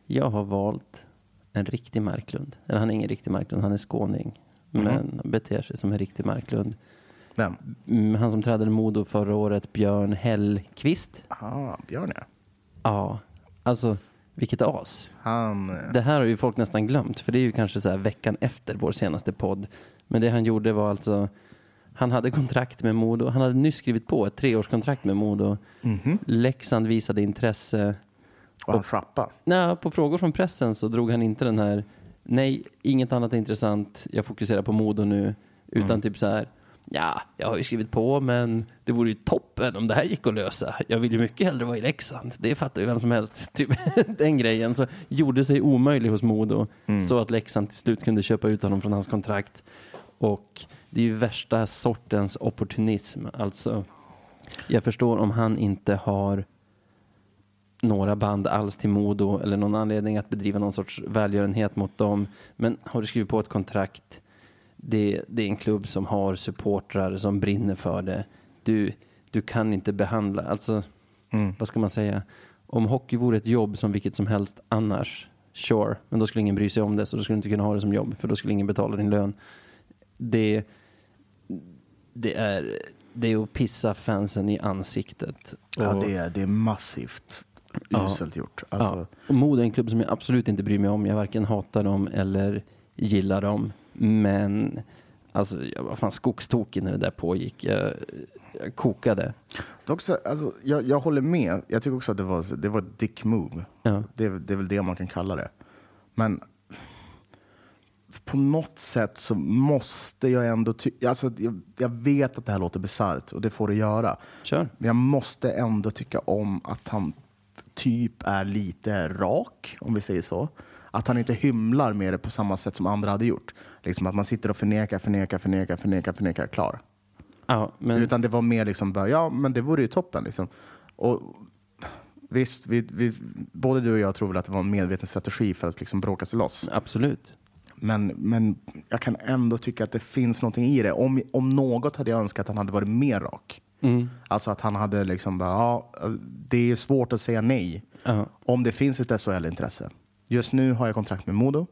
S2: Jag har valt en riktig Marklund. Eller han är ingen riktig Marklund, han är skåning.
S1: Mhm.
S2: Men beter sig som en riktig Marklund.
S1: Vem?
S2: Mm, Han som trädde Modo förra året, Björn Hellqvist.
S1: Ah, Björn ja.
S2: Ja, alltså vilket as.
S1: Han, eh,
S2: Det här har ju folk nästan glömt, för det är ju kanske så här veckan efter vår senaste podd. Men det han gjorde var alltså, han hade kontrakt med Modo. Han hade nyss skrivit på ett treårskontrakt med Modo.
S1: mhm.
S2: Leksand visade intresse.
S1: och han schappa.
S2: Nej, på frågor från pressen så drog han inte den här, nej, inget annat är intressant, jag fokuserar på Modo nu. Utan typ så här, ja, jag har ju skrivit på, men det vore ju toppen om det här gick att lösa. Jag vill ju mycket hellre vara i Leksand. Det fattar ju vem som helst. Typ den grejen. Så gjorde sig omöjlig hos Modo. Så att Leksand till slut kunde köpa ut honom från hans kontrakt. Och det är ju värsta sortens opportunism. Alltså, jag förstår om han inte har några band alls till Modo eller någon anledning att bedriva någon sorts välgörenhet mot dem. Men har du skrivit på ett kontrakt, det, det är en klubb som har supportrar som brinner för det. Du, du kan inte behandla, alltså vad ska man säga? Om hockey vore ett jobb som vilket som helst annars, sure, men då skulle ingen bry sig om det så då skulle du inte kunna ha det som jobb för då skulle ingen betala din lön. Det, det, är, det är att pissa fansen i ansiktet.
S1: Ja,
S2: Och-
S1: det är, det är massivt
S2: Ja.
S1: uselt gjort. Alltså,
S2: Ja. Och Modo är en klubb som jag absolut inte bryr mig om. Jag varken hatar dem eller gillar dem. Men alltså, jag var fan skogstokig när det där pågick. Jag, jag kokade.
S1: Det också, alltså, jag, jag håller med. Jag tycker också att det var, det var ett dick move.
S2: Ja.
S1: Det, det är väl det man kan kalla det. Men på något sätt så måste jag ändå tycka... Alltså, jag, jag vet att det här låter bisarrt och det får det göra.
S2: Kör.
S1: Men jag måste ändå tycka om att han typ är lite rak, om vi säger så. Att han inte hymlar med det på samma sätt som andra hade gjort. Liksom att man sitter och förnekar, förnekar, förnekar, förnekar, förnekar, klar.
S2: Ja, men
S1: Utan det var mer liksom, bara, ja men det vore ju toppen. Liksom. Och visst, vi, vi, både du och jag tror väl att det var en medveten strategi för att liksom bråka sig loss.
S2: absolut.
S1: Men, men jag kan ändå tycka att det finns någonting i det. Om, om något hade jag önskat att han hade varit mer rak.
S2: Mm.
S1: Alltså att han hade liksom bara, ja, det är svårt att säga nej.
S2: Ja.
S1: Om det finns ett SHL-intresse. Just nu har jag kontrakt med Modo.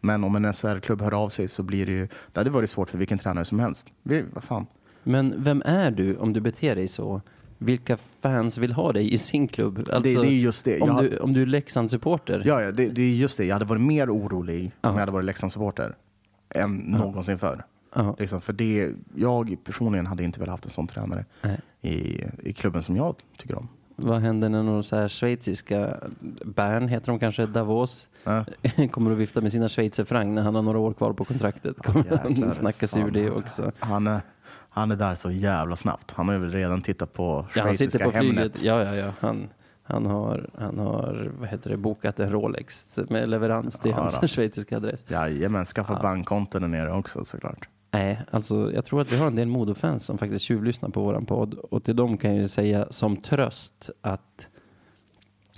S1: Men om en SHL-klubb hör av sig så blir det ju, det hade varit svårt för vilken tränare som helst. Vi, vad fan.
S2: Men vem är du om du beter dig så? Vilka fans vill ha dig i sin klubb? Alltså,
S1: det är just det.
S2: Om,
S1: Jag
S2: du, om du är Leksandssupporter?
S1: Ja, ja det, det är just det. Jag hade varit mer orolig
S2: Ja.
S1: om jag hade varit Leksandssupporter än någonsin förr.
S2: Ja.
S1: Liksom, för det, jag personligen hade inte velat haft en sån tränare i, i klubben som jag tycker om.
S2: Vad händer när några så här schweiziska, Bern heter de kanske, Davos,
S1: Ja.
S2: kommer att vifta med sina schweizerfranc när han har några år kvar på kontraktet? Kommer
S1: jäklar.
S2: han snacka sig ur det också?
S1: Han, han är där så jävla snabbt. Han har ju redan tittat på
S2: Ja, han sitter på flyget.
S1: Hemnet.
S2: Ja, ja, ja. Han, han, har, han har vad heter det, bokat en Rolex med leverans till
S1: Ja,
S2: hans
S1: då.
S2: schweiziska adress.
S1: Jajamän, skaffa bankkonto där nere också såklart.
S2: Nej, alltså jag tror att vi har en del Modofans som faktiskt tjuvlyssnar på våran podd. Och till dem kan jag ju säga som tröst att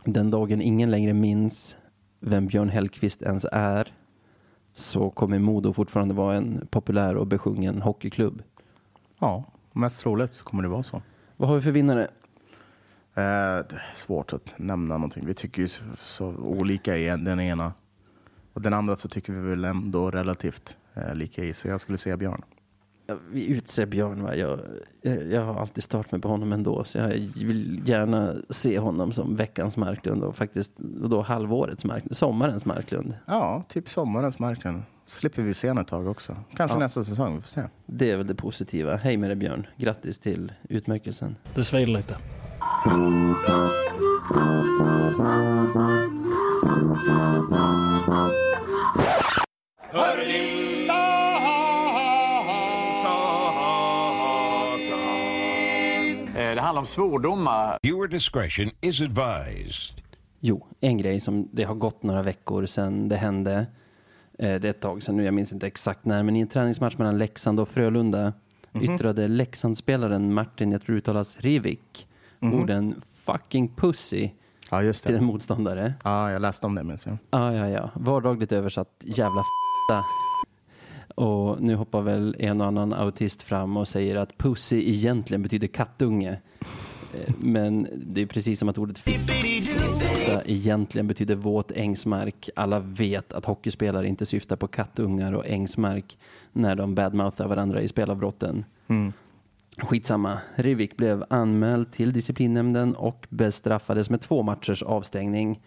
S2: den dagen ingen längre minns vem Björn Hellkvist ens är så kommer Modo fortfarande vara en populär och besjungen hockeyklubb.
S1: Ja, mest troligt så kommer det vara så.
S2: Vad har vi för vinnare?
S1: Eh, det är svårt att nämna någonting. Vi tycker ju så, så olika i den ena. Och den andra så tycker vi väl ändå relativt eh, lika i. Så jag skulle säga Björn.
S2: Vi utser Björn. Va? Jag, jag, jag har alltid stört mig på honom ändå. Så jag vill gärna se honom som veckans Marklund och faktiskt då halvårets Marklund, sommarens Marklund.
S1: Ja, typ sommarens marknad. Slipper vi se honom ett tag också. Kanske
S2: Ja.
S1: nästa säsong, vi får se.
S2: Det är väl det positiva. Hej med dig Björn. Grattis till utmärkelsen.
S4: Det svider lite.
S5: Eh, handlar om svordomar.
S6: Viewer discretion is advised.
S2: Jo, en grej som det har gått några veckor sedan det hände. Eh, det är ett tag sedan nu, jag minns inte exakt när, men i en träningsmatch mellan Leksand och Frölunda yttrade Leksandsspelaren Martin, jag tror det uttalas Rivik, orden fucking pussy
S1: Ja, just
S2: till en
S1: det.
S2: motståndare.
S1: Ja, jag läste om det minns jag.
S2: Ja, ja, ja. Vardagligt översatt jävla f***a. Och nu hoppar väl en och annan autist fram och säger att pussy egentligen betyder kattunge. Eh, Men det är precis som att ordet f***a egentligen betyder våt ängsmark. Alla vet att hockeyspelare inte syftar på kattungar och ängsmark när de badmouthar varandra i spelavbrotten. Skitsamma. Rivik blev anmäld till disciplinnämnden och bestraffades med två matchers avstängning.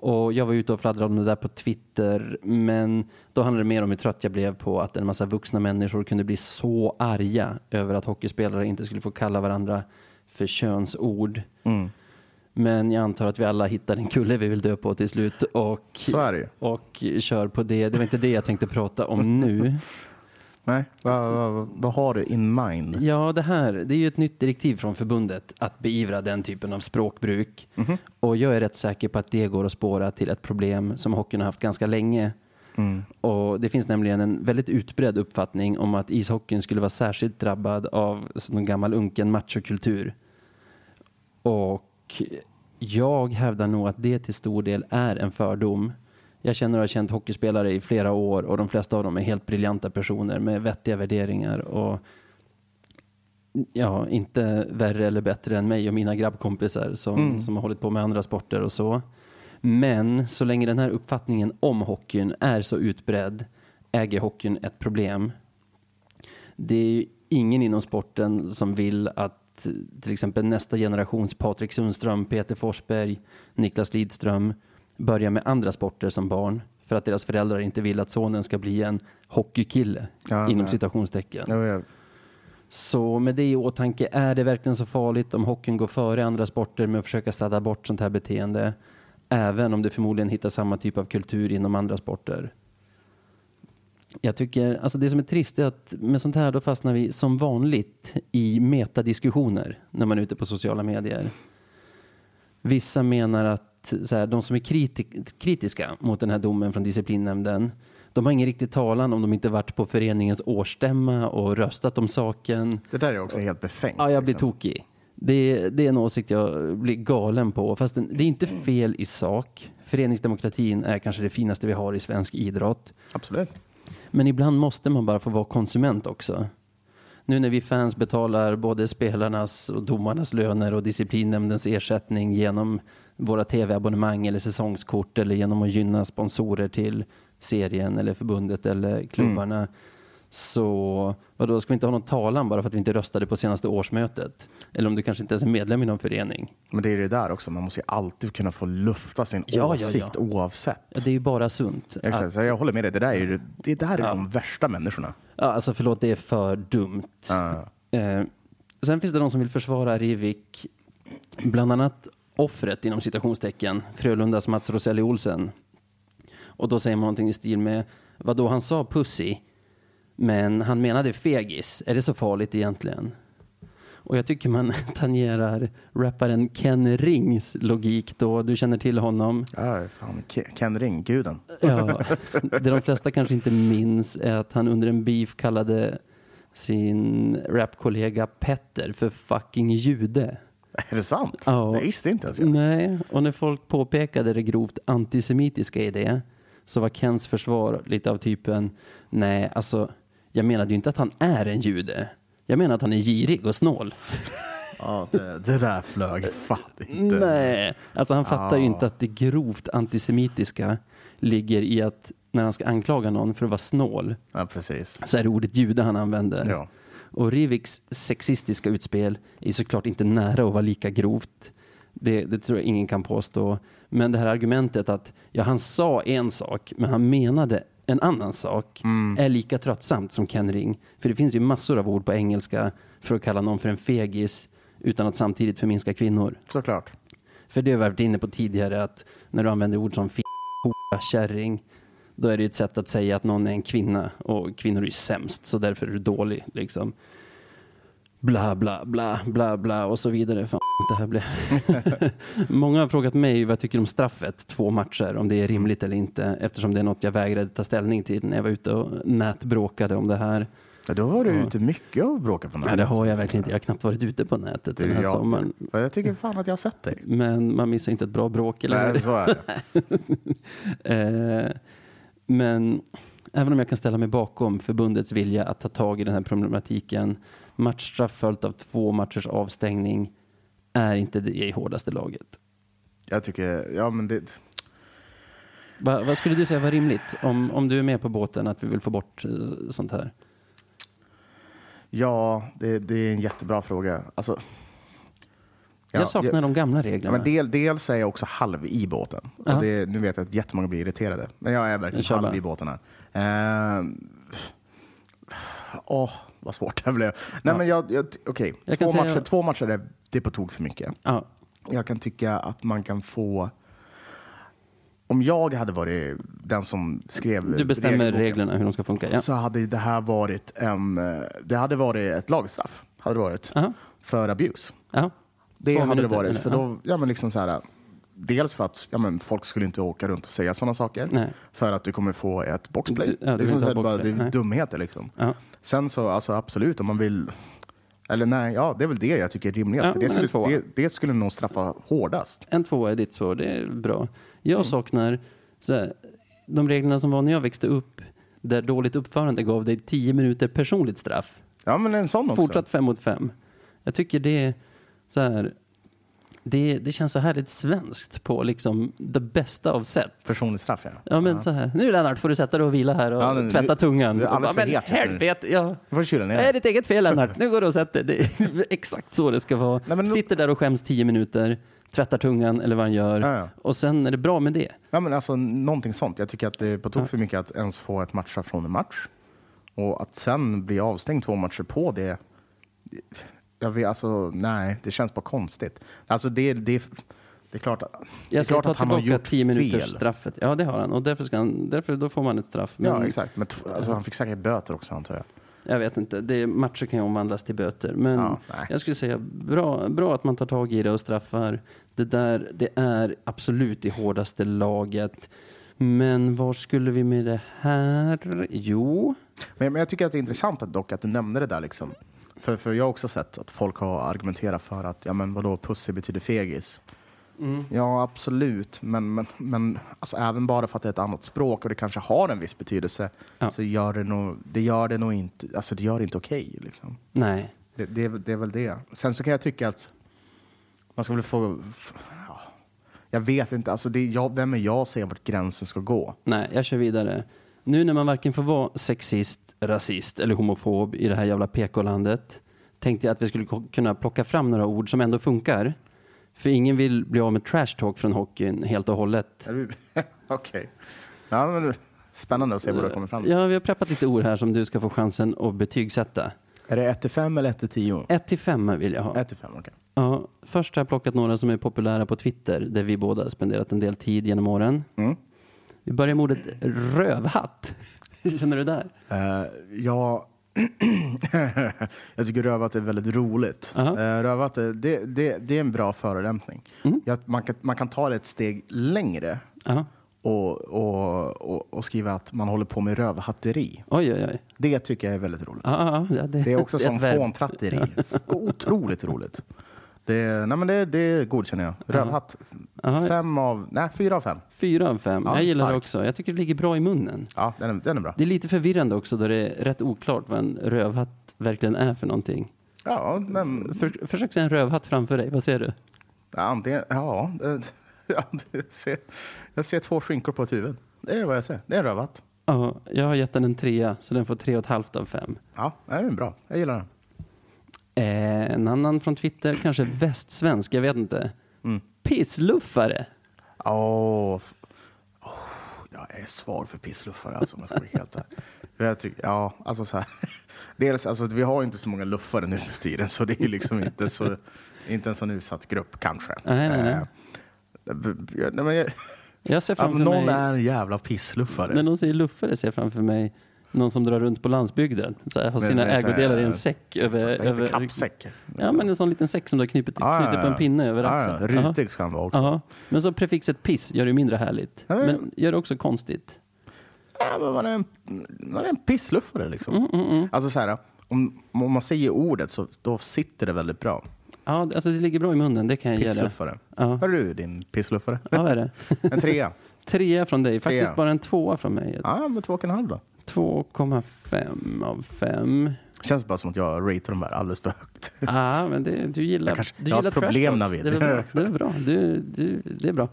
S2: Och jag var ute och fladdrade om det där på Twitter, men då handlade det mer om hur trött jag blev på att en massa vuxna människor kunde bli så arga över att hockeyspelare inte skulle få kalla varandra för könsord. Men jag antar att vi alla hittar en kulle vi vill dö på till slut och, och kör på det. Det var inte det jag tänkte prata om nu.
S1: Nej, vad, vad, vad har du in mind?
S2: Ja, det här det är ju ett nytt direktiv från förbundet att beivra den typen av språkbruk. Och jag är rätt säker på att det går att spåra till ett problem som hockeyn har haft ganska länge. Och Det finns nämligen en väldigt utbredd uppfattning om att ishockeyn skulle vara särskilt drabbad av någon gammal unken machokultur. Och jag hävdar nog att det till stor del är en fördom. Jag känner och har känt hockeyspelare i flera år och de flesta av dem är helt briljanta personer med vettiga värderingar och ja, inte värre eller bättre än mig och mina grabbkompisar som, som har hållit på med andra sporter och så. Men så länge den här uppfattningen om hockeyn är så utbredd äger hockeyn ett problem. Det är ju ingen inom sporten som vill att till exempel nästa generations Patrik Sundström, Peter Forsberg, Niklas Lidström börjar med andra sporter som barn för att deras föräldrar inte vill att sonen ska bli en hockeykille
S1: Ja,
S2: inom
S1: nej.
S2: citationstecken.
S1: Jo, jag,
S2: Så med det i åtanke, är det verkligen så farligt om hockeyn går före andra sporter med att försöka städa bort sånt här beteende? Även om det förmodligen hittar samma typ av kultur inom andra sporter. Jag tycker, alltså det som är trist är att med sånt här då fastnar vi som vanligt i metadiskussioner när man är ute på sociala medier. Vissa menar att så här, de som är kriti- kritiska mot den här domen från disciplinnämnden, de har ingen riktig talan om de inte varit på föreningens årsstämma och röstat om saken.
S1: det där är också helt befängt.
S2: Ja, jag blir
S1: liksom.
S2: tokig. Det, det är en åsikt jag blir galen på. Fast den, det är inte fel i sak. Föreningsdemokratin är kanske det finaste vi har i svensk idrott.
S1: Absolut.
S2: Men ibland måste man bara få vara konsument också. Nu när vi fans betalar både spelarnas och domarnas löner och disciplinnämndens ersättning genom våra tv-abonnemang eller säsongskort eller genom att gynna sponsorer till serien eller förbundet eller klubbarna. Så vadå, ska vi inte ha någon talan bara för att vi inte röstade på senaste årsmötet? Eller om du kanske inte ens är medlem i någon förening?
S1: Men det är det där också, man måste ju alltid kunna få lufta sin
S2: Ja, ja,
S1: åsikt
S2: ja. Ja,
S1: oavsett.
S2: det är ju bara sunt.
S1: Exakt,
S2: Att,
S1: jag håller med dig. Det där är, ju, det där är de värsta människorna.
S2: ja, alltså förlåt, det är för dumt.
S1: Ja.
S2: Eh, sen finns det de som vill försvara Rivik, bland annat offret inom citationstecken, Frölundas Mats Roselli Olsen. Och då säger man någonting i stil med, vad då han sa pussy, men han menade fegis. Är det så farligt egentligen? Och jag tycker man tangerar rapparen Ken Rings logik då. Du känner till honom.
S1: Ja, fan, Ke- Ken Ring, guden.
S2: Ja, det de flesta kanske inte minns är att han under en beef kallade sin rapkollega Petter för fucking jude.
S1: Är det sant?
S2: Ja.
S1: Det visste inte ens jag.
S2: Nej, och när folk påpekade det grovt antisemitiska i det så var Kens försvar lite av typen nej, alltså jag menade ju inte att han är en jude. Jag menar att han är girig och snål.
S1: Ja, det, det där flög fan inte.
S2: Nej, alltså han fattar ju
S1: Ja.
S2: inte att det grovt antisemitiska ligger i att när han ska anklaga någon för att vara snål
S1: Ja,
S2: så är det ordet jude han använder.
S1: Ja.
S2: Och Riviks sexistiska utspel är såklart inte nära att vara lika grovt. Det, det tror jag ingen kan påstå. Men det här argumentet att ja, han sa en sak, men han menade en annan sak är lika tröttsamt som Ken Ring. För det finns ju massor av ord på engelska för att kalla någon för en fegis utan att samtidigt förminska kvinnor.
S1: Såklart.
S2: För det har vi varit inne på tidigare att när du använder ord som f***, kärring då är det ett sätt att säga att någon är en kvinna och kvinnor är sämst så därför är du dålig liksom. Bla bla bla bla bla och så vidare. Fan. det här blev... Många har frågat mig vad jag tycker om straffet, två matcher, om det är rimligt eller inte, eftersom det är något jag vägrade ta ställning till när jag var ute och nätbråkade om det här.
S1: Ja, då var du ute mycket och bråkade på nätet.
S2: Ja, det har jag verkligen inte. Jag har knappt varit ute på nätet den här
S1: jag,
S2: sommaren.
S1: Jag tycker fan att jag har sett dig.
S2: Men man missar inte ett bra bråk. Eller
S1: Nej, så är det.
S2: Eh, men även om jag kan ställa mig bakom förbundets vilja att ta tag i den här problematiken, matchstraff följt av två matchers avstängning är inte det i hårdaste laget.
S1: Jag tycker, ja men det,
S2: Va, vad skulle du säga var rimligt om, om du är med på båten att vi vill få bort eh, sånt här?
S1: ja, det, det är en jättebra fråga. Alltså, ja,
S2: jag saknar de gamla
S1: Ja,
S2: reglerna.
S1: men del, dels är jag också halv i båten.
S2: Ja.
S1: Och det, nu vet jag att jättemånga blir irriterade. Men jag är verkligen
S2: Kör
S1: halv i båten här. Eh, Åh, vad svårt det blev. Nej, men jag, jag, okej.
S2: Jag
S1: Två, matcher, två matcher är det på tok för mycket.
S2: ja,
S1: Jag kan tycka att man kan få... Om jag hade varit den som skrev
S2: du bestämmer reglerna hur de ska funka. Ja.
S1: så hade det här varit en... eh, Det hade varit ett lagstraff. Hade det varit.
S2: Aha.
S1: För abuse. Det
S2: Två
S1: hade det
S2: minuter,
S1: varit.
S2: eller?
S1: För då, ja, men liksom så här, dels för att ja, men folk skulle inte åka runt och säga sådana saker.
S2: Nej.
S1: För att du kommer få ett boxplay.
S2: Du- ja, du
S1: det är,
S2: vill
S1: som
S2: inte ha
S1: så här, bara, det
S2: boxplay.
S1: är
S2: Nej.
S1: dumheter liksom.
S2: Ja.
S1: Sen så alltså, absolut om man vill... Eller nej, ja det är väl det jag tycker är rimligast.
S2: Ja,
S1: för det, skulle, det, det skulle nog straffa hårdast.
S2: En tvåa är ditt svar, det är bra.
S1: Mm.
S2: Jag saknar så här, de reglerna som var när jag växte upp, där dåligt uppförande gav dig 10 minuter personligt straff.
S1: Ja men en sån också.
S2: Fortsatt fem mot fem. Jag tycker det är så här, det, det känns så härligt svenskt på liksom det bästa av sätt.
S1: Personligt straff ja.
S2: Ja men så här, nu Lennart får du sätta dig och vila här och
S1: Ja, men
S2: tvätta
S1: du-
S2: tungan.
S1: du är alldeles för
S2: men
S1: het just nu."
S2: helvete, ja.
S1: Du får kyla ner
S2: Det är ditt eget fel Lennart. Nu går du och sätter dig. Exakt så det ska vara.
S1: Nej, men
S2: Sitter där och skäms tio minuter, tvättar tungan eller vad han gör.
S1: Ja, ja.
S2: Och sen är det bra med det.
S1: Ja men alltså någonting sånt. Jag tycker att det är på tok för mycket att ens få ett matchstraff från en match. Och att sen bli avstängd två matcher på det. Jag vet, alltså nej, det känns bara konstigt. Alltså det, det, det är klart, att- det är
S2: Jag
S1: klart att han har gjort
S2: 10 minuters
S1: fel.
S2: straffet. Ja, det har han. Och därför, ska han, därför då får man ett straff. Men
S1: Ja exakt, men alltså, han fick säkert böter också antar jag.
S2: Jag vet inte. Det, matcher kan ju omvandlas till böter. Men
S1: Ja,
S2: jag skulle säga bra, bra att man tar tag i det och straffar. Det där, det är absolut det hårdaste laget. Men var skulle vi med det här? Jo,
S1: Men, men jag tycker att det är intressant att, dock att du nämnde det där. Liksom. För, för jag har också sett att folk har argumenterat för att ja, men vadå, pussy betyder fegis. Ja, absolut. Men, men, men alltså, även bara för att det är ett annat språk och det kanske har en viss betydelse
S2: Ja.
S1: så gör det nog, det gör det nog inte, alltså det gör det inte okej. liksom.
S2: nej.
S1: det, det, det är väl det. Sen så kan jag tycka att man ska väl få... Ja, jag vet inte, alltså det, jag, vem är jag att säga vart gränsen ska gå?
S2: Nej, jag kör vidare. Nu när man varken får vara sexist, rasist eller homofob i det här jävla PK-landet tänkte jag att vi skulle kunna plocka fram några ord som ändå funkar. För ingen vill bli av med trash talk från hockeyn helt och hållet.
S1: Okej. Ja, men spännande att se vad du kommer fram till.
S2: Ja, vi har preppat lite ord här som du ska få chansen att betygsätta.
S1: Är det 1 till 5 eller 1 till 10?
S2: 1 till 5 vill jag ha.
S1: 1 till 5, okej.
S2: Ja, först har jag plockat några som är populära på Twitter där vi båda spenderat en del tid genom åren.
S1: Mm.
S2: Vi börjar med ordet rövhatt. Hur känner du där?
S1: Eh, ja, jag tycker rövat är väldigt roligt. Uh, rövat är, det, det, det är en bra förolämpning.
S2: Mm.
S1: Jag, man, kan, man kan ta det ett steg längre
S2: Ja.
S1: och, och, och, och skriva att man håller på med rövhatteri.
S2: Oj, oj, oj.
S1: Det tycker jag är väldigt roligt.
S2: Ja, ja, det,
S1: Det är också som fåntratteri. Otroligt roligt. Det, nej men det, det godkänner jag. Rövhatt.
S2: Ja.
S1: Fem av, nej fyra av fem.
S2: Fyra av fem.
S1: Ja,
S2: jag gillar det
S1: stark.
S2: också. Jag tycker det ligger bra i munnen.
S1: Ja, den är, den är bra.
S2: Det är lite förvirrande också då det är rätt oklart vad en rövhatt verkligen är för någonting.
S1: Ja, men
S2: För, försök se en rövhatt framför dig. Vad ser du?
S1: ja, antingen, ja, det, ja det, ser, jag ser två skinkor på ett huvud. Det är vad jag ser. Det är en rövhatt.
S2: Ja, jag har gett den en trea, så den får tre och ett halvt av fem.
S1: Ja, det är bra. Jag gillar den.
S2: Eh, en annan från Twitter, kanske västsvensk, jag vet inte.
S1: Mm.
S2: Pissluffare.
S1: Åh, f- åh, jag är svag för pissluffare alltså, om jag ska vara helt jag tycker, ja, alltså så här. Dels, alltså, vi har inte så många luffare nu för tiden, så det är liksom inte, så, inte en sån utsatt grupp kanske.
S2: Nej, nej, nej.
S1: Eh, b- nej, jag,
S2: Jag ser
S1: att
S2: framför
S1: någon
S2: mig,
S1: är en jävla pissluffare.
S2: när någon säger luffare ser jag framför mig Någon som drar runt på landsbygden. Så här, har sina
S1: men så här-
S2: ägodelar i en säck. Över, över,
S1: kappsäck?
S2: Ja, men en sån liten säck som du har knutit,
S1: Ja, ja,
S2: knutit på en pinne över
S1: Ja,
S2: axeln. Jaha.
S1: rutig ska han vara också.
S2: Jaha. Men så prefixet piss gör det mindre härligt.
S1: Ja, men-
S2: gör det också konstigt.
S1: Ja, men man, är en, man är en pissluffare liksom.
S2: Mm,
S1: Alltså så här, om, om man säger ordet så då sitter det väldigt bra.
S2: Ja, alltså det ligger bra i munnen, det kan jag ge.
S1: Pissluffare.
S2: Ja.
S1: Hör du din pissluffare?
S2: Ja, vad är det?
S1: En trea.
S2: Trea från dig, faktiskt
S1: Trea.
S2: bara en tvåa från mig.
S1: Ja, men två och en halv då.
S2: 2,5 av 5.
S1: Känns bara som att jag ratear de här alldeles för högt.
S2: Ja, men det, du gillar,
S1: Jag kanske-
S2: du
S1: jag har problem. Navid.
S2: Det är bra. Det är bra. Du, du, det är bra.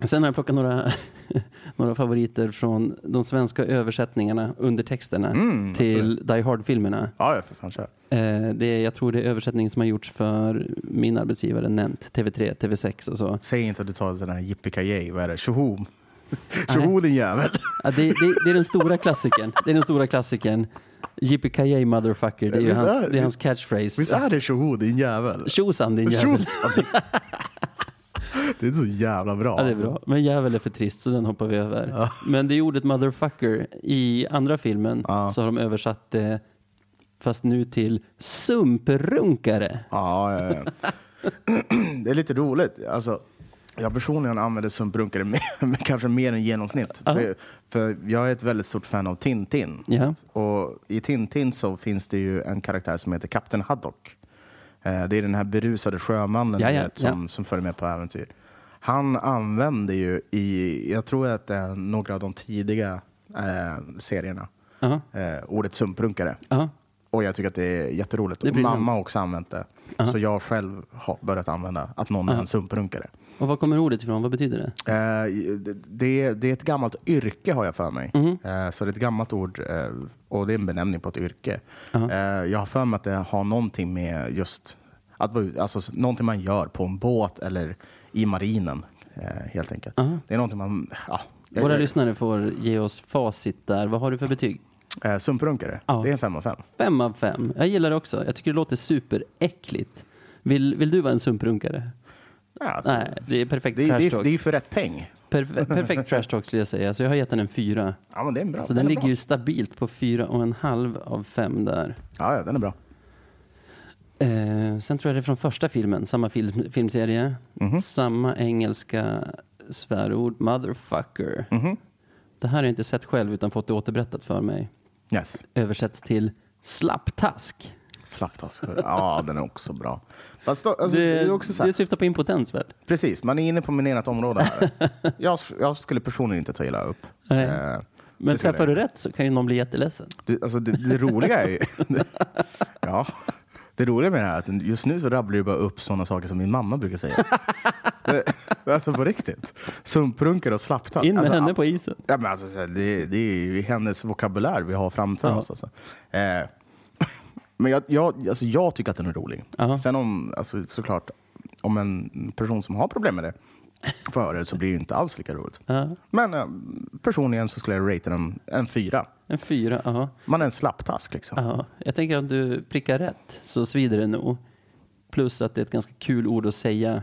S2: Sen har jag plockat några, några favoriter från de svenska översättningarna, undertexterna,
S1: Mm,
S2: till Die Hard-filmerna.
S1: Ja, ja, för fan kör.
S2: Eh, det är, jag tror det är översättning som har gjorts för min arbetsgivare, Nämnt, TV3, TV6 och så.
S1: Säg inte att du tar sån här yippee vad är det? Tjoho! Tjoho din jävel!
S2: Ja, det, det, det är den stora klassikern. Det är den stora klassikern. Yippee motherfucker. Det är, hans,
S1: är det?
S2: är hans catchphrase.
S1: Visst är det tjoho din jävel?
S2: Tjosan din jävel.
S1: Det är så jävla bra.
S2: Ja, det är bra. Men jävel är för trist så den hoppar vi över.
S1: Ja.
S2: Men det är ordet motherfucker. I andra filmen
S1: Ja.
S2: så har de översatt det fast nu till sumprunkare.
S1: Ja, ja, ja. Det är lite roligt. Alltså, jag personligen använder sumprunkare men kanske mer än genomsnitt.
S2: Ja.
S1: För, för jag är ett väldigt stort fan av Tintin.
S2: Ja.
S1: Och I Tintin så finns det ju en karaktär som heter Kapten Haddock. Eh, Det är den här berusade sjömannen du
S2: ja,
S1: vet, som, som följer med på äventyr. Han använder ju i, jag tror att det är några av de tidiga eh, serierna,
S2: Ja.
S1: eh, ordet sumprunkare.
S2: Ja.
S1: Och jag tycker att det är jätteroligt.
S2: Det är
S1: och mamma har också använt det.
S2: Ja.
S1: Så jag själv har börjat använda att någon är
S2: Ja.
S1: en sumprunkare.
S2: Och var kommer ordet ifrån? Vad betyder det?
S1: Eh, det, det, är ett gammalt yrke har jag för mig.
S2: Mhm.
S1: Eh, så det är ett gammalt ord eh, och det är en benämning på ett yrke. Eh, jag har för mig att det har någonting med just att vara alltså, någonting man gör på en båt eller i marinen eh, helt enkelt.
S2: Ja.
S1: Det är någonting man... Ja,
S2: Våra lyssnare får ge oss facit där. Vad har du för betyg?
S1: Eh, sumprunkare,
S2: Ja.
S1: det är en fem av fem.
S2: Fem av fem. Jag gillar det också. Jag tycker det låter superäckligt. Vill, vill du vara en sumprunkare?
S1: Ja, alltså,
S2: Nej, det är perfekt
S1: det, är-
S2: trash
S1: det, är-
S2: talk.
S1: det är ju för rätt peng.
S2: Perfe- perfekt trash talk skulle jag säga. Så jag har gett den en fyra.
S1: Ja, men det är bra.
S2: Så den
S1: är
S2: ligger
S1: bra.
S2: ju stabilt på fyra och en halv av fem där.
S1: Ja, ja, den är bra.
S2: Eh, sen tror jag det är från första filmen, samma film, filmserie.
S1: Mhm.
S2: Samma engelska svärord, motherfucker.
S1: Mhm.
S2: Det här har jag inte sett själv utan fått det återberättat för mig.
S1: Yes.
S2: Översätts till slapptask.
S1: Slapptask. Ja, den är också bra. Fast då, alltså, det,
S2: det,
S1: är också
S2: det syftar på impotens väl?
S1: Precis, man är inne på minerat område här. jag, jag skulle personligen inte ta illa upp.
S2: Nej.
S1: Eh,
S2: Men träffar du rätt så kan ju någon bli jätteledsen.
S1: Det, alltså, det, det roliga är ju... ja. Det roliga med det här är att just nu så rabblar du bara upp sådana saker som min mamma brukar säga. Det- alltså på riktigt. Sumprunkare och slapptask.
S2: In med
S1: alltså,
S2: henne på isen.
S1: Ja, men alltså, det, det är ju hennes vokabulär vi har framför
S2: Ja.
S1: oss. Alltså. Eh, men jag, jag, alltså, jag tycker att den är rolig.
S2: Ja.
S1: Sen om, alltså, såklart, om en person som har problem med det får höra det så blir det ju inte alls lika roligt.
S2: Ja.
S1: Men eh, personligen så skulle jag rate den en fyra.
S2: En fyra, ja.
S1: Man är en slapptask liksom.
S2: ja. Jag tänker att du prickar rätt så svider det nog. Plus att det är ett ganska kul ord att säga.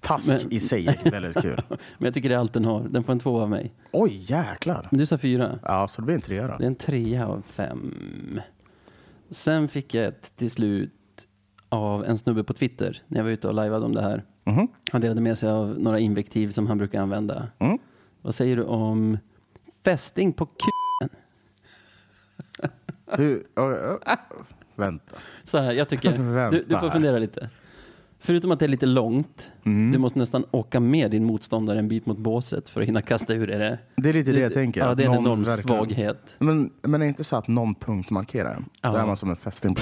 S1: Task
S2: Men-
S1: i sig är väldigt kul.
S2: Men jag tycker det är allt den har. Den får en två av mig.
S1: Oj, jäklar.
S2: Men du sa fyra.
S1: Ja, så det blir en trea då.
S2: Det är en trea av fem. Sen fick jag ett till slut av en snubbe på Twitter när jag var ute och lajvade om det här.
S1: Mhm.
S2: Han delade med sig av några invektiv som han brukar använda.
S1: Mm.
S2: Vad säger du om fästing på k***?
S1: Hur, ja, ja, vänta.
S2: Så här, jag tycker, du, du får fundera lite. Förutom att det är lite långt,
S1: Mm.
S2: du måste nästan åka med din motståndare en bit mot båset för att hinna kasta ur det.
S1: Det är lite det jag tänker.
S2: Ja, det är en
S1: Någon
S2: enorm
S1: verkligen-
S2: svaghet.
S1: Men, men är det inte så att någon punkt markerar?
S2: Ja.
S1: Då är man som en fästing.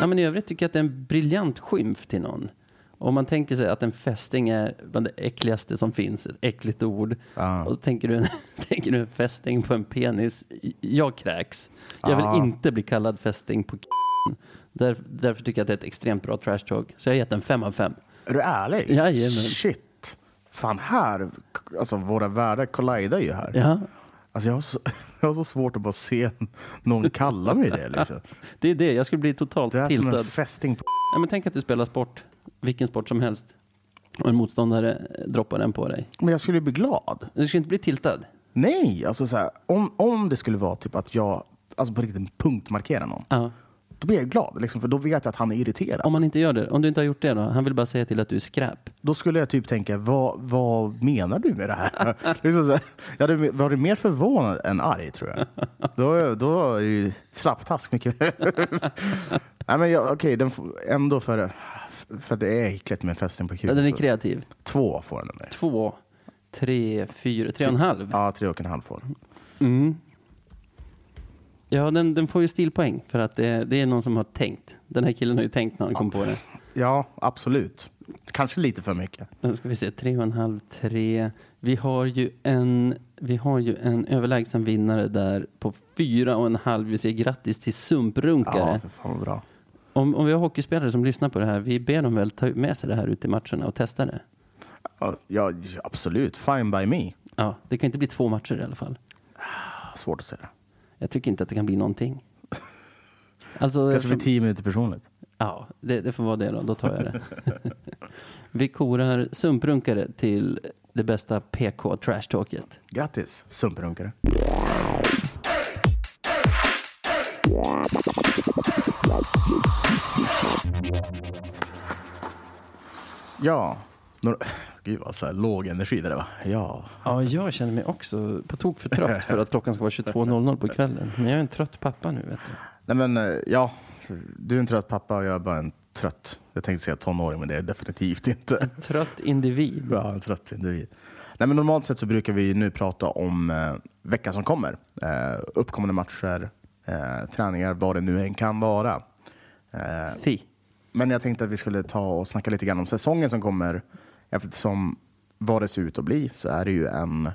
S2: Ja, men I övrigt tycker jag att det är en briljant skymf till någon. Om man tänker sig att en fästing är bland det äckligaste som finns, ett äckligt ord.
S1: Ja.
S2: Och så tänker du, tänker du en fästing på en penis. Jag kräks. Jag vill
S1: Ja.
S2: inte bli kallad fästing på k***. Där, därför tycker jag att det är ett extremt bra trash talk. Så jag har gett en fem av fem.
S1: Är du ärlig?
S2: Jajamän.
S1: Shit. Fan, här, alltså våra världar kollidar ju här.
S2: Ja,
S1: Alltså, jag, har så, jag har så svårt att bara se någon kalla mig det. Liksom.
S2: det är det. Jag skulle bli totalt
S1: Det är som
S2: tiltad.
S1: en fästing. På,
S2: Ja, men tänk att du spelar sport, vilken sport som helst. Och en motståndare droppar den på dig.
S1: men jag skulle bli glad.
S2: Du skulle inte bli tiltad.
S1: Nej, alltså så här, om, om det skulle vara typ att jag alltså på riktigt punktmarkerar någon,
S2: Ja.
S1: då blir jag glad. Liksom, för då vet jag att han är irriterad.
S2: Om man inte gör det, om du inte har gjort det då? Han vill bara säga till att du är skräp.
S1: Då skulle jag typ tänka, vad, vad menar du med det här? liksom så här jag hade varit mer förvånad än arg tror jag. Då, då är ju slapptask mycket. Nej, men jag, okej, den får- ändå för, för det är äckligt med fästing på.
S2: Ja, Den är kreativ.
S1: Två får den med.
S2: Två, tre, fyra, tre och en halv.
S1: Ja, tre och en halv får den.
S2: Mm. Ja, den, den får ju stilpoäng för att det, det är någon som har tänkt. Den här killen har ju tänkt när han kom på det.
S1: Ja, absolut. Kanske lite för mycket.
S2: Nu ska vi se, tre och en halv, tre. Vi har ju en, vi har ju en överlägsen vinnare där på fyra och en halv. Vi säger grattis till
S1: Ja,
S2: Sumprunkare.
S1: för fan vad bra.
S2: Om, om vi har hockeyspelare som lyssnar på det här, vi ber dem väl ta med sig det här ut i matcherna och testa det.
S1: Ja, absolut. Fine by me.
S2: Ja, det kan inte bli två matcher i alla fall.
S1: Svårt att säga.
S2: Jag tycker inte att det kan bli någonting. Alltså,
S1: Kanske blir tio minuter personligt.
S2: Ja, det, det får vara det då. Då tar jag det. Vi korar sumprunkare till det bästa PK trashtalket.
S1: Grattis, sumprunkare. Ja, några... Gud vad så här låg energi det där var. Ja,
S2: Ja, jag känner mig också på tok för trött för att klockan ska vara 22.00 på kvällen. Men jag är en trött pappa nu, vet du.
S1: nej men eh, ja, du är en trött pappa och jag är bara en trött, jag tänkte säga tonåring men det är definitivt inte.
S2: Trött individ.
S1: Ja, en trött individ. Nej, men normalt sett så brukar vi nu prata om eh, veckan som kommer. Eh, uppkommande matcher, eh, träningar, vad det nu än kan vara. Eh, men jag tänkte att vi skulle ta och snacka lite grann om säsongen som kommer. Eftersom vad det ser ut att bli så är det ju en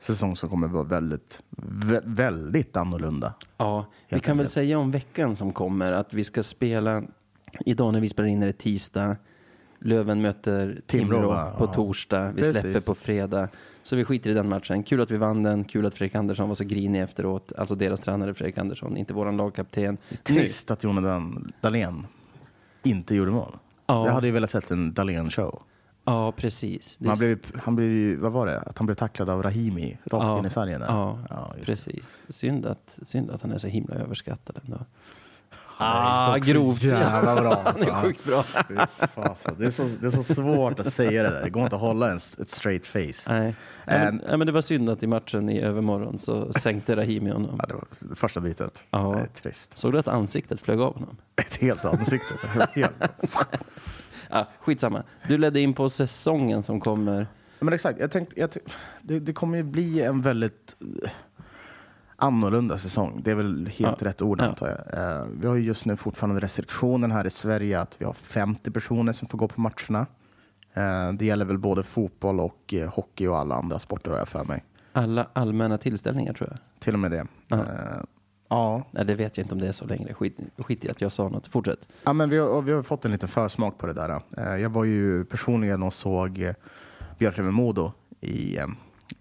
S1: säsong som kommer vara väldigt, vä- väldigt annorlunda.
S2: Ja, vi kan väl säga om veckan som kommer att vi ska spela idag när vi spelar in är det tisdag. Löven möter Timrå,
S1: Timrå,
S2: på
S1: Ja.
S2: torsdag. Vi
S1: Precis.
S2: släpper på fredag. Så vi skiter i den matchen. Kul att vi vann den. Kul att Fredrik Andersson var så grinig efteråt. Alltså deras tränare Fredrik Andersson, inte våran lagkapten.
S1: Trist att Jonathan Dahlén inte gjorde mål.
S2: Ja.
S1: Jag hade ju velat sett en Dahlén-show.
S2: ja, precis.
S1: Han blev, han blev, ju- vad var det? Att han blev tacklad av Rahimi rakt
S2: Ja.
S1: in i sargen? där.
S2: Ja,
S1: det.
S2: precis. Synd att, synd att han är så himla överskattad ändå.
S1: Ah,
S2: grovt.
S1: Jävla bra.
S2: Han är sjukt bra.
S1: Fasen. Det, är så, det är så svårt att säga det där. Det går inte att hålla en, ett straight face.
S2: Nej. Men,
S1: En-
S2: nej, men det var synd att i matchen i övermorgon så sänkte Rahimi honom.
S1: Ja, det var första bytet.
S2: Ja.
S1: Det är trist.
S2: Såg du att ansiktet flög av honom?
S1: Ett helt ansikte. helt.
S2: Ja, skitsamma. Du ledde in på säsongen som kommer.
S1: Men exakt, jag tänkte, jag, tänkte- det, det kommer ju bli en väldigt annorlunda säsong. Det är väl helt
S2: Ja.
S1: rätt ord
S2: Ja.
S1: antar jag. Eh, vi har ju just nu fortfarande restriktionen här i Sverige att vi har 50 personer som får gå på matcherna. Eh, det gäller väl både fotboll och eh, hockey och alla andra sporter har jag för mig.
S2: Alla allmänna tillställningar tror jag.
S1: Till och med det.
S2: Ja.
S1: Eh.
S2: Nej, det vet jag inte om det är så längre. Skit, skit i att jag sa något. Fortsätt.
S1: Ja, men vi, har, vi har fått en liten försmak på det där. Eh, Jag var ju personligen och såg eh, Björklöven-Modo i,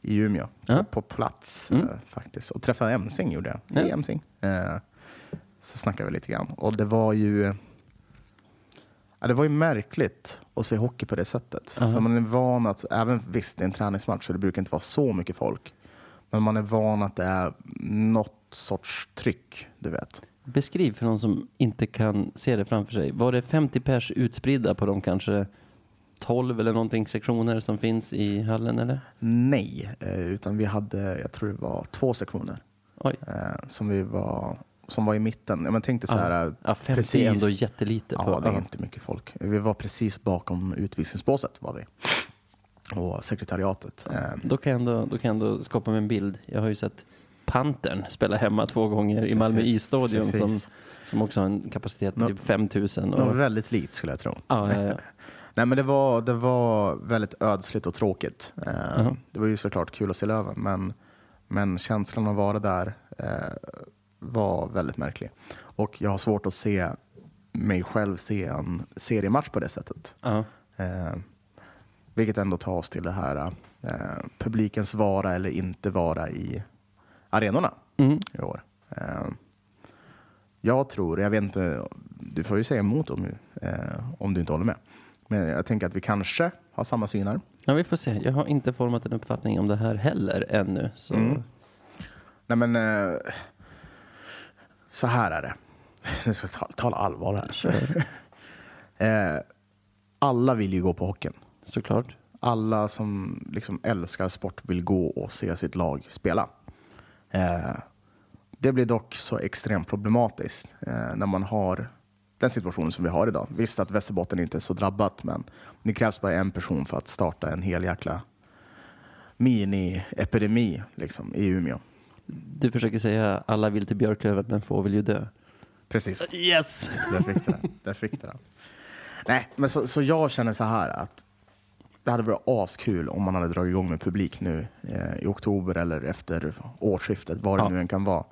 S1: i Umeå
S2: Ja.
S1: på plats
S2: Mm.
S1: eh, faktiskt. Och träffade Emsing gjorde jag.
S2: Ja.
S1: I Emsing. Eh, Så snackade vi lite grann. Och det var ju Ja, det var ju märkligt att se hockey på det sättet.
S2: Aha.
S1: För man är van att, även visst det är en träningsmatch så det brukar inte vara så mycket folk. Men man är van att det är något sorts tryck, du vet.
S2: Beskriv för någon som inte kan se det framför sig. Var det 50 pers utspridda på de kanske 12 eller någonting sektioner som finns i hallen eller?
S1: Nej, eh, utan vi hade, jag tror det var två sektioner
S2: Oj.
S1: eh, som, vi var, som var i mitten. Ja, men tänk dig så här, eh,
S2: Ja, 50
S1: precis.
S2: är ändå jättelite.
S1: ja,
S2: På,
S1: det är
S2: ja.
S1: inte mycket folk. Vi var precis bakom utvisningsbåset var vi. Och sekretariatet. Eh,
S2: Då, kan jag ändå, då kan jag ändå skapa mig en bild. Jag har ju sett Pantern spela hemma två gånger i Malmö isstadion som,
S1: Precis.
S2: som också har en kapacitet på typ 5000.
S1: Något
S2: Och,
S1: väldigt likt skulle jag tro.
S2: ja, ja, ja.
S1: Nej, men det var, det var väldigt ödsligt och tråkigt. Eh,
S2: Jaha.
S1: Det var ju såklart kul att se Löven, men, men känslan av att vara där eh, var väldigt märklig. Och jag har svårt att se mig själv se en seriematch på det sättet.
S2: ja.
S1: Eh, vilket ändå tar oss till det här eh, publikens vara eller inte vara i arenorna
S2: Mm.
S1: i år. Eh, jag tror, jag vet inte, du får ju säga emot om, eh, om du inte håller med. Men jag tänker att vi kanske har samma syner.
S2: Ja, vi får se. Jag har inte format en uppfattning om det här heller ännu. Så
S1: Mm. Nej men, eh, så här är det. Nu ska jag ta- tala allvar här.
S2: kör.
S1: Eh, alla vill ju gå på hockeyn.
S2: Såklart.
S1: Alla som liksom älskar sport vill gå och se sitt lag spela. Eh, det blir dock så extremt problematiskt eh, när man har den situationen som vi har idag. Visst att Västerbotten inte är så drabbat, men det krävs bara en person för att starta en hel jäkla mini-epidemi liksom, i Umeå.
S2: Du försöker säga alla vill till Björklöven men få vill ju dö.
S1: Precis.
S2: Yes!
S1: Där fick du den. Där fick du den. Nej, men så, så jag känner så här att det hade varit askul om man hade dragit igång med publik nu eh, i oktober eller efter årsskiftet, vad det
S2: Ja.
S1: nu än kan vara.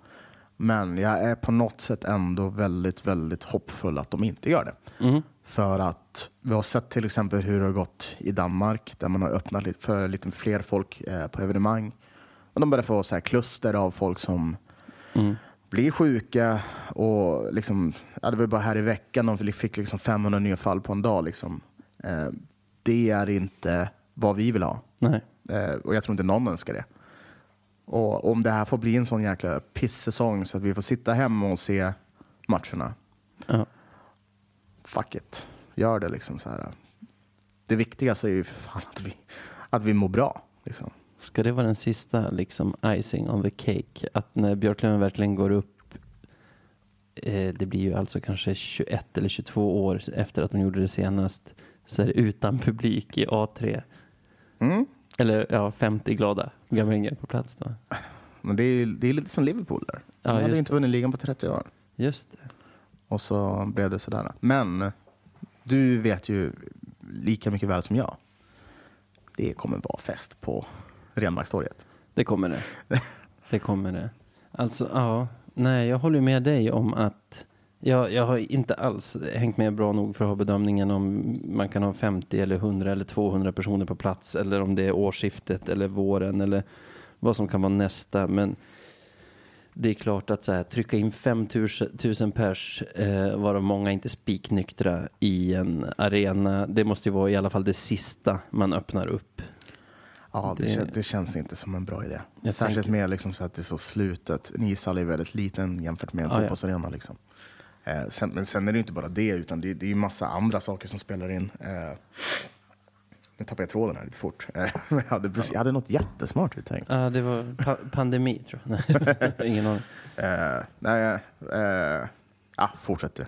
S1: Men jag är på något sätt ändå väldigt, väldigt hoppfull att de inte gör det.
S2: Mm.
S1: För att vi har sett till exempel hur det har gått i Danmark där man har öppnat för lite fler folk eh, på evenemang. Och de börjar få så här kluster av folk som
S2: Mm.
S1: blir sjuka och liksom, ja, det var bara här i veckan de fick liksom 500 nya fall på en dag. Liksom. Eh, det är inte vad vi vill ha.
S2: Nej.
S1: Eh, och jag tror inte någon önskar det. Och om det här får bli en sån jäkla pissäsong så att vi får sitta hemma och se matcherna,
S2: Ja.
S1: fuck it. Gör det liksom så här. Det viktigaste är ju för fan att vi, att vi mår bra. Liksom.
S2: Ska det vara den sista liksom icing on the cake? Att när Björklöven verkligen går upp, eh, det blir ju alltså kanske 21 eller 22 år efter att de gjorde det senast, så är det utan publik i A3.
S1: Mm.
S2: Eller ja, 50 glada gamlingar på plats då.
S1: Men det är, det är lite som Liverpool där. De
S2: Ja,
S1: hade inte vunnit ligan på 30 år.
S2: Just det.
S1: Och så blev det sådär. Men du vet ju lika mycket väl som jag. Det kommer vara fest på Renmarkstorget.
S2: Det kommer det. Det kommer det. Alltså, ja. Nej, jag håller med dig om att jag, jag har inte alls hängt med bra nog för att ha bedömningen om man kan ha 50 eller 100 eller 200 personer på plats eller om det är årsskiftet eller våren eller vad som kan vara nästa. Men det är klart att så här, trycka in 5000 pers, eh, varav många inte spiknyktra i en arena. Det måste ju vara i alla fall det sista man öppnar upp.
S1: Ja, det,
S2: Det-
S1: kän- det känns inte som en bra idé. Särskilt med liksom så att det är så slutet. En ishall är väldigt liten jämfört med en
S2: Ja, ja.
S1: fotbollsarena. Liksom. Eh, sen, men sen är det inte bara det, utan det, det är ju massa andra saker som spelar in. Eh, nu tappade jag tråden här lite fort. Eh, jag, hade precis, jag hade något jättesmart vi tänkt.
S2: Ja, det var pa pandemi tror jag. Nej, ingen aning.
S1: Eh, nej, eh, ah, fortsätt du.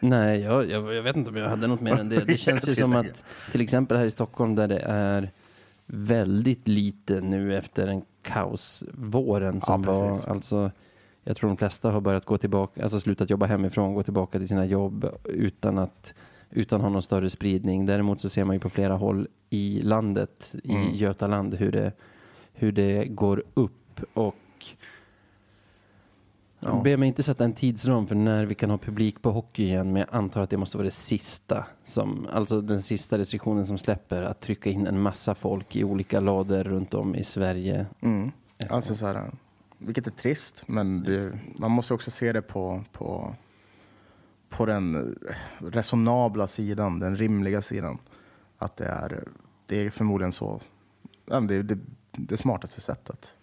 S2: Nej, jag, jag, jag vet inte om jag hade något mer än det. Det känns ju som att till exempel här i Stockholm där det är väldigt lite nu efter den kaosvåren som
S1: Ja,
S2: var. Alltså, jag tror de flesta har börjat gå tillbaka, alltså slutat jobba hemifrån, gå tillbaka till sina jobb utan att utan att ha någon större spridning. Däremot så ser man ju på flera håll i landet, i
S1: Mm.
S2: Götaland, hur det, hur det går upp och
S1: Ja.
S2: Be mig inte sätta en tidsram för när vi kan ha publik på hockey igen, men jag antar att det måste vara det sista, som, alltså den sista restriktionen som släpper, att trycka in en massa folk i olika lador runt om i Sverige.
S1: Mm. Alltså så här, vilket är trist, men det, man måste också se det på, på, på den resonabla sidan, den rimliga sidan. Att det är, det är förmodligen så, det är det, det smartaste sättet.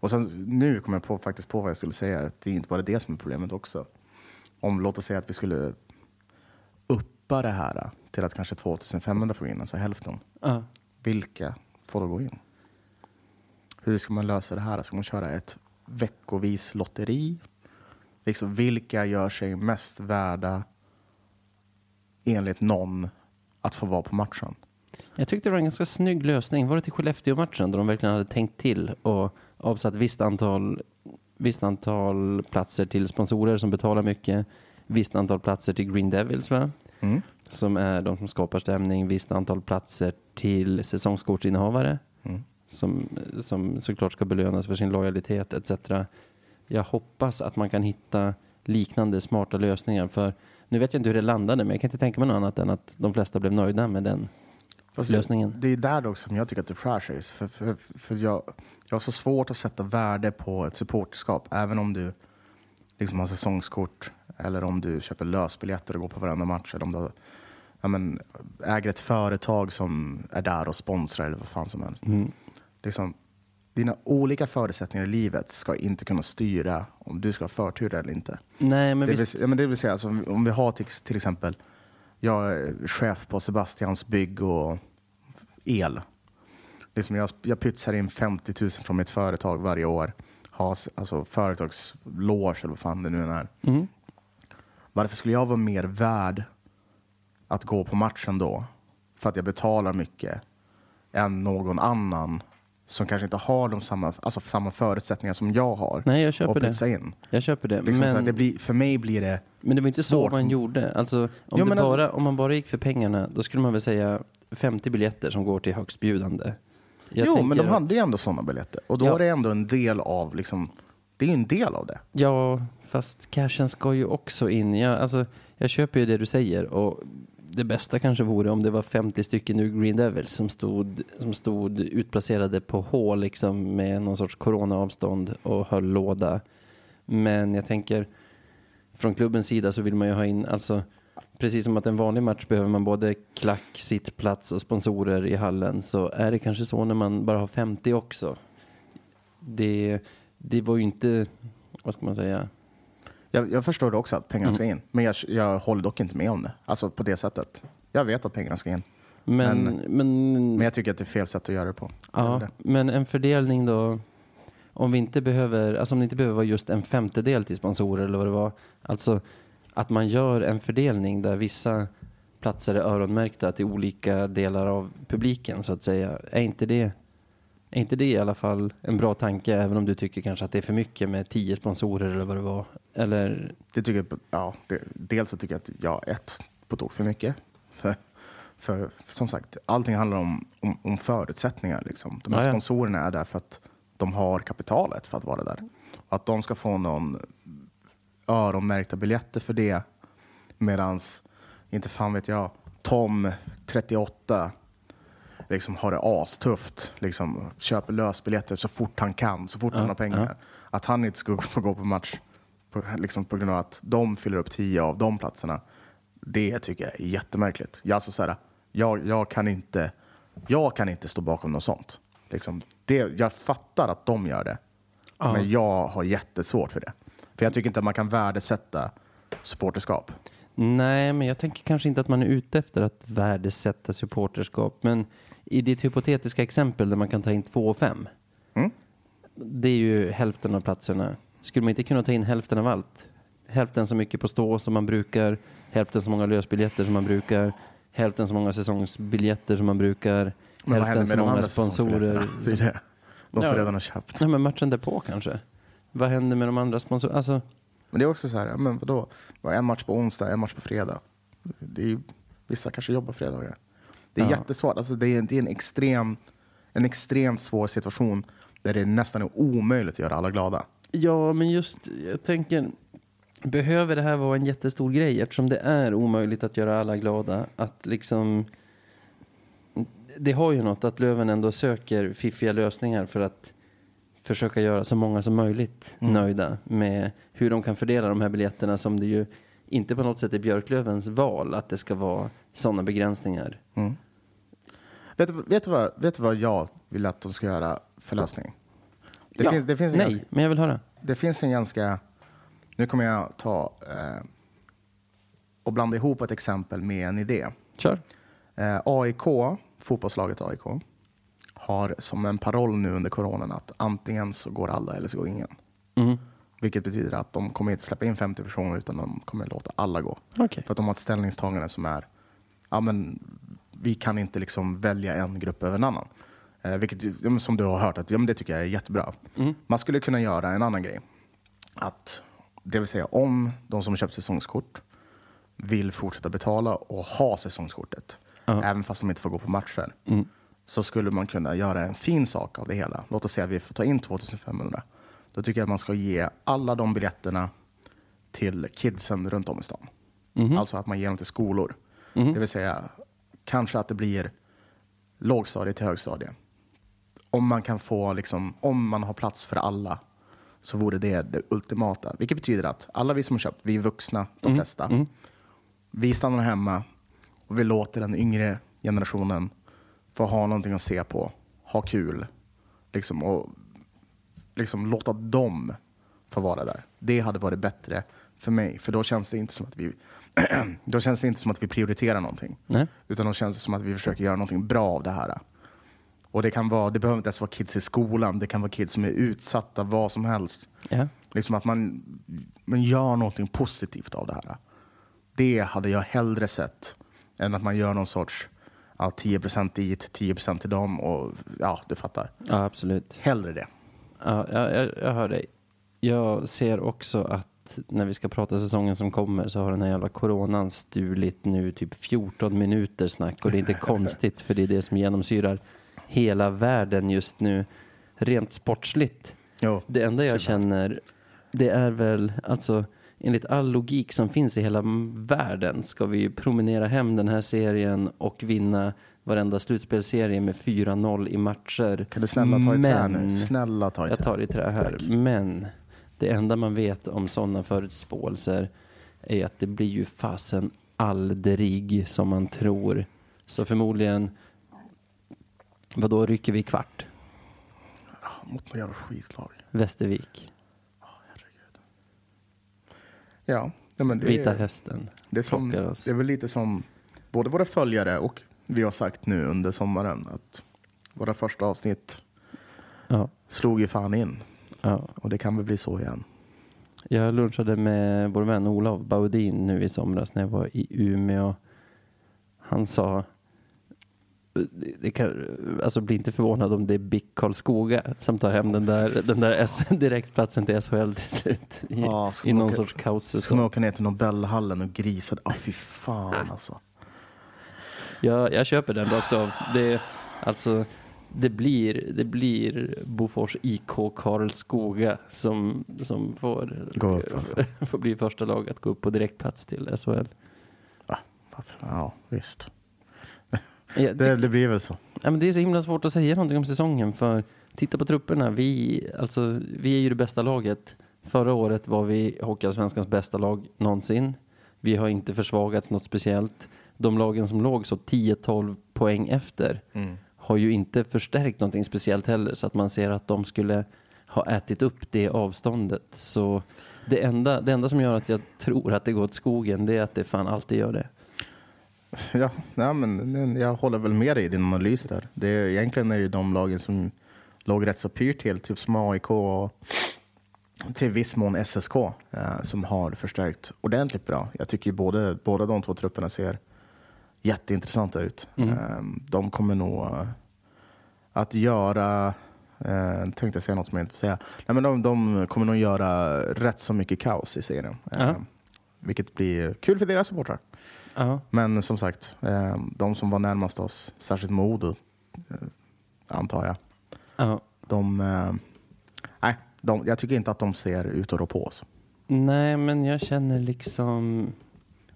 S1: Och sen, nu kom jag på, faktiskt på vad jag skulle säga, att det är inte bara det som är problemet också. Om, låt oss säga att vi skulle uppa det här till att kanske 2500 får gå in, alltså hälften.
S2: Ja.
S1: Vilka får då gå in? Hur ska man lösa det här? Ska man köra ett veckovis lotteri? Liksom, vilka gör sig mest värda enligt någon att få vara på matchen?
S2: Jag tyckte det var en ganska snygg lösning. Var det till Skellefteå-matchen där de verkligen hade tänkt till och avsatt visst antal, visst antal platser till sponsorer som betalar mycket, visst antal platser till Green Devils va?
S1: Mm.
S2: som är de som skapar stämning, visst antal platser till säsongskortsinnehavare
S1: Mm.
S2: Som, som såklart ska belönas för sin lojalitet etc. Jag hoppas att man kan hitta liknande smarta lösningar för nu vet jag inte hur det landade men jag kan inte tänka mig något annat än att de flesta blev nöjda med den
S1: Fast
S2: lösningen.
S1: Det är där dock som jag tycker att det skär sig. För, för, för jag, jag har så svårt att sätta värde på ett supporterskap, även om du liksom har säsongskort eller om du köper lösbiljetter och går på varenda match eller om du ja, men, äger ett företag som är där och sponsrar eller vad fan som helst. Liksom, dina olika förutsättningar i livet ska inte kunna styra om du ska ha förtur eller inte.
S2: Nej, men
S1: det, vill,
S2: visst.
S1: ja, men det vill säga, alltså, om- vi har till, till exempel, jag är chef på Sebastians bygg och el. Liksom jag, jag pytsar in 50 000 från mitt företag varje år. Har alltså, företagsloge eller vad fan det nu är.
S2: Mm.
S1: Varför skulle jag vara mer värd att gå på matchen då? För att jag betalar mycket än någon annan som kanske inte har de samma, alltså samma förutsättningar som jag har.
S2: Nej, jag köper
S1: och
S2: det.
S1: in.
S2: Jag köper det.
S1: Liksom så här,
S2: men,
S1: det blir, för mig blir det
S2: men det var inte
S1: svårt.
S2: så man gjorde. Alltså, om,
S1: Jo, men alltså-
S2: bara, om man bara gick för pengarna, då skulle man väl säga 50 biljetter som går till högstbjudande. Jag
S1: jo,
S2: tänker
S1: men de hade ju ändå sådana biljetter. Och då
S2: Ja.
S1: är det ändå en del av, liksom, det är ju en del av det.
S2: Ja, fast cashen ska ju också in. Jag, alltså, jag köper ju det du säger och det bästa kanske vore om det var 50 stycken ur Green Devils som stod, som stod utplacerade på H liksom med någon sorts coronaavstånd och höll låda. Men jag tänker från klubbens sida så vill man ju ha in, alltså precis som att en vanlig match behöver man både klack, sittplats och sponsorer i hallen så är det kanske så när man bara har 50 också. Det, det var ju inte, vad ska man säga,
S1: jag, jag förstår också att pengarna
S2: Mm.
S1: ska in. Men jag, jag håller dock inte med om det. Alltså på det sättet. Jag vet att pengarna ska in.
S2: Men,
S1: Men-
S2: men,
S1: Men jag tycker att det är fel sätt att göra det på.
S2: Ja,
S1: det.
S2: men en fördelning då, om vi inte behöver, alltså om det inte behöver vara just en femtedel till sponsorer eller vad det var, alltså att man gör en fördelning där vissa platser är öronmärkta till olika delar av publiken så att säga. Är inte det, är inte det i alla fall en bra tanke även om du tycker kanske att det är för mycket med tio sponsorer eller vad det var? Eller,
S1: Det tycker jag, ja, det, dels så tycker jag att jag ett på tok för mycket. För, för, för som sagt, allting handlar om, om, om förutsättningar. Liksom. De här
S2: Ja, ja.
S1: sponsorerna är där för att de har kapitalet för att vara där. Att de ska få någon öronmärkta biljetter för det. Medans, inte fan vet jag, Tom, 38, liksom har det astufft. Liksom, köper lösbiljetter så fort han kan, så fort han har pengar. Att han inte ska få gå på match på, liksom på grund av att de fyller upp tio av de platserna. Det tycker jag är jättemärkligt. Jag, alltså, så här, jag, jag, kan inte, jag kan inte stå bakom något sånt. Liksom, det, jag fattar att de gör det,
S2: Ja.
S1: men jag har jättesvårt för det. För jag tycker inte att man kan värdesätta supporterskap.
S2: Nej, men jag tänker kanske inte att man är ute efter att värdesätta supporterskap. Men i ditt hypotetiska exempel där man kan ta in två och fem.
S1: Mm.
S2: Det är ju hälften av platserna. Skulle man inte kunna ta in hälften av allt? Hälften så mycket på stå som man brukar. Hälften så många lösbiljetter som man brukar. Hälften så många säsongsbiljetter som man brukar.
S1: Men vad händer
S2: hälften så
S1: med de
S2: många
S1: andra
S2: sponsorer.
S1: Det är det. De som
S2: Ja.
S1: redan har köpt.
S2: Nej, men matchen därpå kanske. Vad händer med de andra sponsorerna? Alltså,
S1: Men det är också så här, men vadå? Vad, En match på onsdag, en match på fredag. Det är, ju- vissa kanske jobbar fredagar. Det är
S2: Ja.
S1: jättesvårt. Alltså det, är, det är en, extrem, en extremt svår situation där det nästan är omöjligt att göra alla glada.
S2: Ja, men just, jag tänker, behöver det här vara en jättestor grej eftersom det är omöjligt att göra alla glada? Att liksom, det har ju något att Löven ändå söker fiffiga lösningar för att försöka göra så många som möjligt nöjda med hur de kan fördela de här biljetterna som det ju inte på något sätt är Björklövens val att det ska vara sådana begränsningar.
S1: Vet, du- vet, du vad, vet du vad jag vill att de ska göra för lösning? Det,
S2: Ja.
S1: finns, det, finns en
S2: Nej,
S1: ganska,
S2: men jag vill höra.
S1: det finns en ganska... Nu kommer jag ta eh, och blanda ihop ett exempel med en idé.
S2: Kör.
S1: Eh, AIK, fotbollslaget AIK, har som en paroll nu under coronan att antingen så går alla eller så går ingen.
S2: Mm.
S1: Vilket betyder att de kommer inte släppa in 50 personer utan de kommer låta alla gå.
S2: Okej.
S1: För att de har ett ställningstagande som är, ja men vi kan inte liksom välja en grupp över en annan. Eh, vilket som du har hört, att, ja, men det tycker jag är jättebra. Man skulle kunna göra en annan grej. Att, det vill säga om de som köpt säsongskort vill fortsätta betala och ha säsongskortet, även fast de inte får gå på matcher, så skulle man kunna göra en fin sak av det hela. Låt oss säga att vi får ta in 2500. Då tycker jag att man ska ge alla de biljetterna till kidsen runt om i stan. Alltså att man ger dem till skolor. Det vill säga kanske att det blir lågstadie till högstadie. Om man kan få, liksom, om man har plats för alla så vore det det ultimata. Vilket betyder att alla vi som har köpt, vi är vuxna, de flesta, vi stannar hemma Och vi låter den yngre generationen få ha någonting att se på, ha kul. Liksom, och liksom låta dem få vara där. Det hade varit bättre för mig. För då känns det inte som att vi, då känns det inte som att vi prioriterar någonting.
S2: Nej.
S1: Utan då känns det som att vi försöker göra någonting bra av det här. Och det kan vara, det behöver inte ens vara kids i skolan. Det kan vara kids som är utsatta, vad som helst.
S2: Ja.
S1: Liksom att man, man gör någonting positivt av det här. Det hade jag hellre sett än att man gör någon sorts ja, 10 dit, 10% till dem och ja, du fattar.
S2: ja, absolut.
S1: Hellre det.
S2: Ja, jag, jag, jag hör dig. Jag ser också att när vi ska prata säsongen som kommer så har den här jävla coronan stulit nu typ 14 minuter snack och det är inte konstigt för det är det som genomsyrar hela världen just nu rent sportsligt.
S1: Jo.
S2: Det enda jag känner det är väl alltså enligt all logik som finns i hela världen ska vi ju promenera hem den här serien och vinna varenda slutspelserie med 4-0 i matcher.
S1: Kan du snälla ta i trä nu? Snälla ta i
S2: Jag
S1: trä.
S2: tar i trä här.
S1: Tack.
S2: Men det enda man vet om sådana förutspåelser är att det blir ju fasen aldrig som man tror. Så förmodligen, vad då rycker vi kvart?
S1: Mot något jävla skitlag.
S2: Västervik,
S1: Ja, ja men det,
S2: Vita
S1: är,
S2: hästen.
S1: det, är som, det är väl lite som både våra följare och vi har sagt nu under sommaren att våra första avsnitt
S2: Ja,
S1: slog ju fan in.
S2: ja.
S1: Och det kan väl bli så igen.
S2: Jag lunchade med vår vän Olof Baudin nu i somras när jag var i Umeå. Han sa, det, kan, alltså bli inte förvånad om det är BIK Karlskoga som tar hem den där, den där S, direktplatsen till SHL till slut i,
S1: Ja,
S2: i någon
S1: åka-
S2: sorts
S1: Ska man åka ner till Nobelhallen och grisa? Ah, fy fan alltså.
S2: Jag, jag köper den rakt av. Det, alltså, det blir, det blir Bofors IK Karlskoga som, som får,
S1: Gå
S2: får bli första lag att gå upp på direktplats till SHL.
S1: Varför? Ja, visst. Det, det blir väl så.
S2: Ja, men det är så himla svårt att säga någonting om säsongen för titta på trupperna. Vi, alltså, vi är ju det bästa laget. Förra året var vi Hockeyallsvenskans bästa lag någonsin. Vi har inte försvagats något speciellt. De lagen som låg så 10-12 poäng efter har ju inte förstärkt någonting speciellt heller så att man ser att de skulle ha ätit upp det avståndet. Så det enda, det enda som gör att jag tror att det går åt skogen det är att det fan alltid gör det.
S1: Ja, nej, men jag håller väl med dig i din analys där. Det är, egentligen är det de lagen som låg rätt så pyrt till, typ som AIK och till viss mån SSK, eh, som har förstärkt ordentligt bra. Jag tycker både, båda de två trupperna ser jätteintressanta ut.
S2: Mm.
S1: Eh, de kommer nog eh, att göra, eh, tänkte jag säga något som jag inte får säga, Nej, men de, de kommer nog göra rätt så mycket kaos i serien. Eh,
S2: Ja.
S1: Vilket blir kul för deras supportrar.
S2: Ja,
S1: Men som sagt, eh, de som var närmast oss, särskilt Modo, eh, antar jag,
S2: ja.
S1: de, eh, nej, de, jag tycker inte att de ser ut att rå på oss.
S2: Nej, men jag känner liksom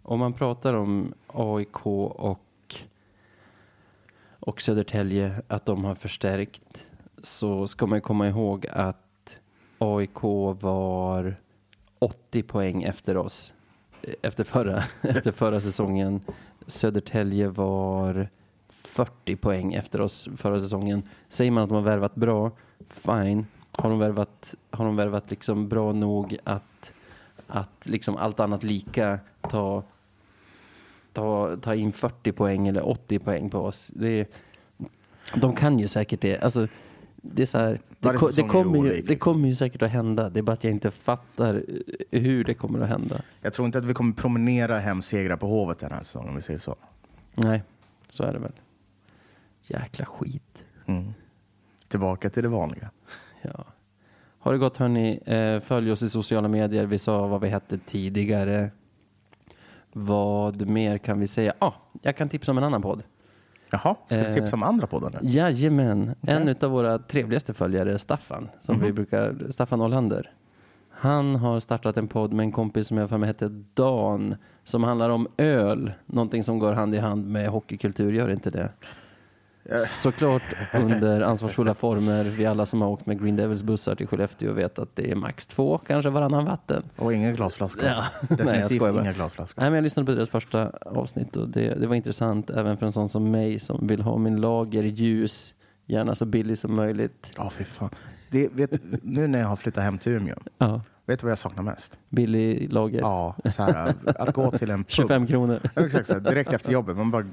S2: om man pratar om AIK och och Södertälje att de har förstärkt så ska man komma ihåg att AIK var 80 poäng efter oss efter förra, efter förra säsongen. Södertälje var 40 poäng efter oss förra säsongen. Säger man att de har värvat bra, fine. Har de värvat, har de värvat liksom bra nog att, att liksom allt annat lika ta, ta, ta in 40 poäng eller 80 poäng på oss? Det de kan ju säkert det. Alltså, det är så här, det, ko, det, kommer ju, det
S1: liksom.
S2: kommer ju säkert att hända. Det är bara att jag inte fattar eh, hur det kommer att hända.
S1: Jag tror inte att vi kommer promenera hem segrar på Hovet den här säsongen, om vi säger så.
S2: Nej, så är det väl. Jäkla skit.
S1: Mm. Tillbaka till det vanliga.
S2: Ja. Har det gått hörni, eh, följ oss i sociala medier. Vi sa vad vi hette tidigare. Vad mer kan vi säga? Ah, jag kan tipsa om en annan podd.
S1: Jaha, ska vi
S2: Eh,
S1: tipsa om andra poddar nu?
S2: Jajamän, en av våra trevligaste följare, Staffan, som
S1: Mhm.
S2: vi brukar, Staffan Olander. Han har startat en podd med en kompis som jag för mig hette Dan, som handlar om öl. Någonting som går hand i hand med hockeykultur, gör inte det? Såklart under ansvarsfulla former. Vi alla som har åkt med Green Devils bussar till Skellefteå vet att det är max två, kanske varannan vatten.
S1: Och inga glasflaskor.
S2: Ja.
S1: Definitivt
S2: Nej,
S1: inga glasflaskor.
S2: Nej, men jag lyssnade på deras första avsnitt och det, det var intressant även för en sån som mig som vill ha min lager ljus, gärna så billig som möjligt.
S1: Ja, fy fan. Det, vet, nu när jag har flyttat hem till Umeå,
S2: Ja,
S1: vet du vad jag saknar mest?
S2: billig lager.
S1: Ja, så här, att gå till en pub.
S2: 25 kronor.
S1: Ja, Exakt, så här, direkt efter jobbet. Man bara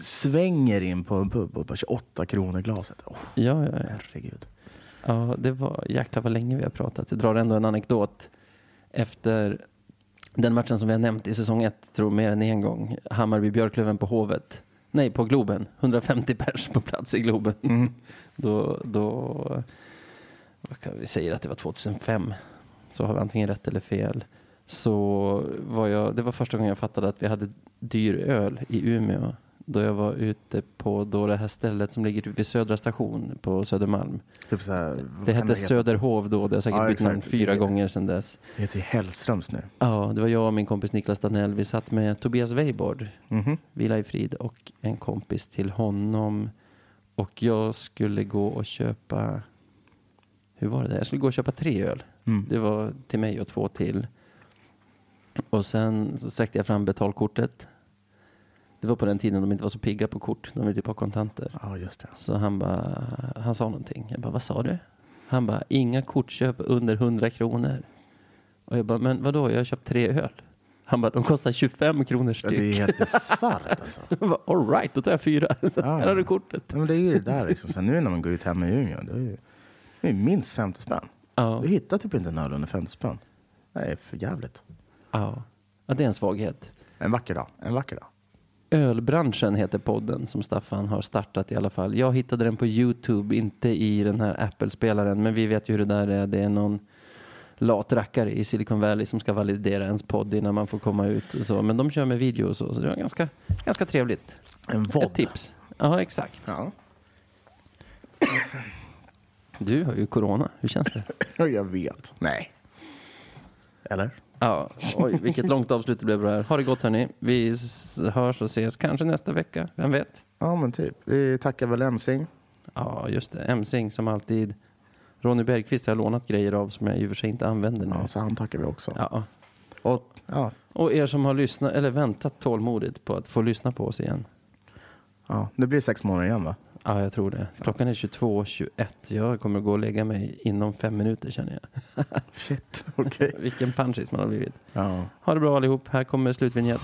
S1: svänger in på en pub och bara 28 kronor glaset. Oh,
S2: Ja, ja, ja.
S1: herregud.
S2: Ja, det var jäklar vad länge vi har pratat. Jag drar ändå en anekdot. Efter den matchen som vi har nämnt i säsong ett, tror mer än en gång. Hammarby-Björklöven på Hovet. Nej, på Globen. 150 pers på plats i Globen.
S1: Mm.
S2: Då, då, vad kan vi säga att det var 2005. Så har vi antingen rätt eller fel. Så var jag, det var första gången jag fattade att vi hade dyr öl i Umeå. Då jag var ute på då det här stället som ligger vid Södra station på Södermalm.
S1: Typ så här,
S2: Det hette Söderhov då, det har säkert
S1: Ja,
S2: bytt namn fyra
S1: Det-
S2: gånger sedan dess.
S1: Det heter Hellströms nu.
S2: Ja, det var jag och min kompis Niklas Danell. Vi satt med Tobias Weiborg,
S1: Mhm.
S2: vila i frid, och en kompis till honom. Och jag skulle gå och köpa, hur var det där? Jag skulle gå och köpa tre öl.
S1: Mm.
S2: Det var till mig och två till. Och sen så sträckte jag fram betalkortet. Det var på den tiden de inte var så pigga på kort. De ville typ ha kontanter.
S1: Ja, just det.
S2: Så han bara, han sa någonting. Jag bara, vad sa du? Han bara, inga kortköp under 100 kronor. Och jag bara, men vadå, jag har köpt tre öl. Han bara, de kostar 25 kronor
S1: Ja,
S2: styck.
S1: det är helt bisarrt alltså.
S2: All right, då tar jag fyra. Här har du kortet.
S1: Ja, men det är ju det där liksom. Sen nu när man går ut hemma i Umeå, det är ju det är minst 50 spänn.
S2: Ja,
S1: Du hittar typ inte en öl under 50 spänn. Det är för jävligt.
S2: ja. ja, det är en svaghet.
S1: En vacker dag. En vacker dag.
S2: Ölbranschen heter podden som Staffan har startat i alla fall. Jag hittade den på Youtube, inte i den här Apple-spelaren. Men vi vet ju hur det där är. Det är någon lat rackare i Silicon Valley som ska validera ens podd innan man får komma ut. Och så. Men de kör med video och så, så det var ganska, ganska trevligt.
S1: En vodd.
S2: Ett tips. Ja, exakt.
S1: Ja.
S2: Du har ju corona. Hur känns det?
S1: Jag vet. Nej. Eller?
S2: Ja, oj, vilket långt avslut det blev bra här. Ha det gott hörni. Vi hörs och ses kanske nästa vecka. Vem vet?
S1: Ja, men typ. Vi tackar väl Emsing.
S2: Ja, just det. Emsing som alltid. Ronny Bergqvist har jag lånat grejer av som jag i och för sig inte använder nu.
S1: Ja, så han tackar vi också.
S2: Ja.
S1: Och, ja,
S2: Och er som har lyssnat, eller väntat tålmodigt på att få lyssna på oss igen.
S1: ja, det blir sex månader igen va?
S2: Ja, jag tror det. Klockan är 22.21. Jag kommer gå och lägga mig inom fem minuter känner jag.
S1: Shit, okej.
S2: Vilken punchis man har blivit.
S1: Ja.
S2: Ha det bra allihop. Här kommer slutvinjett.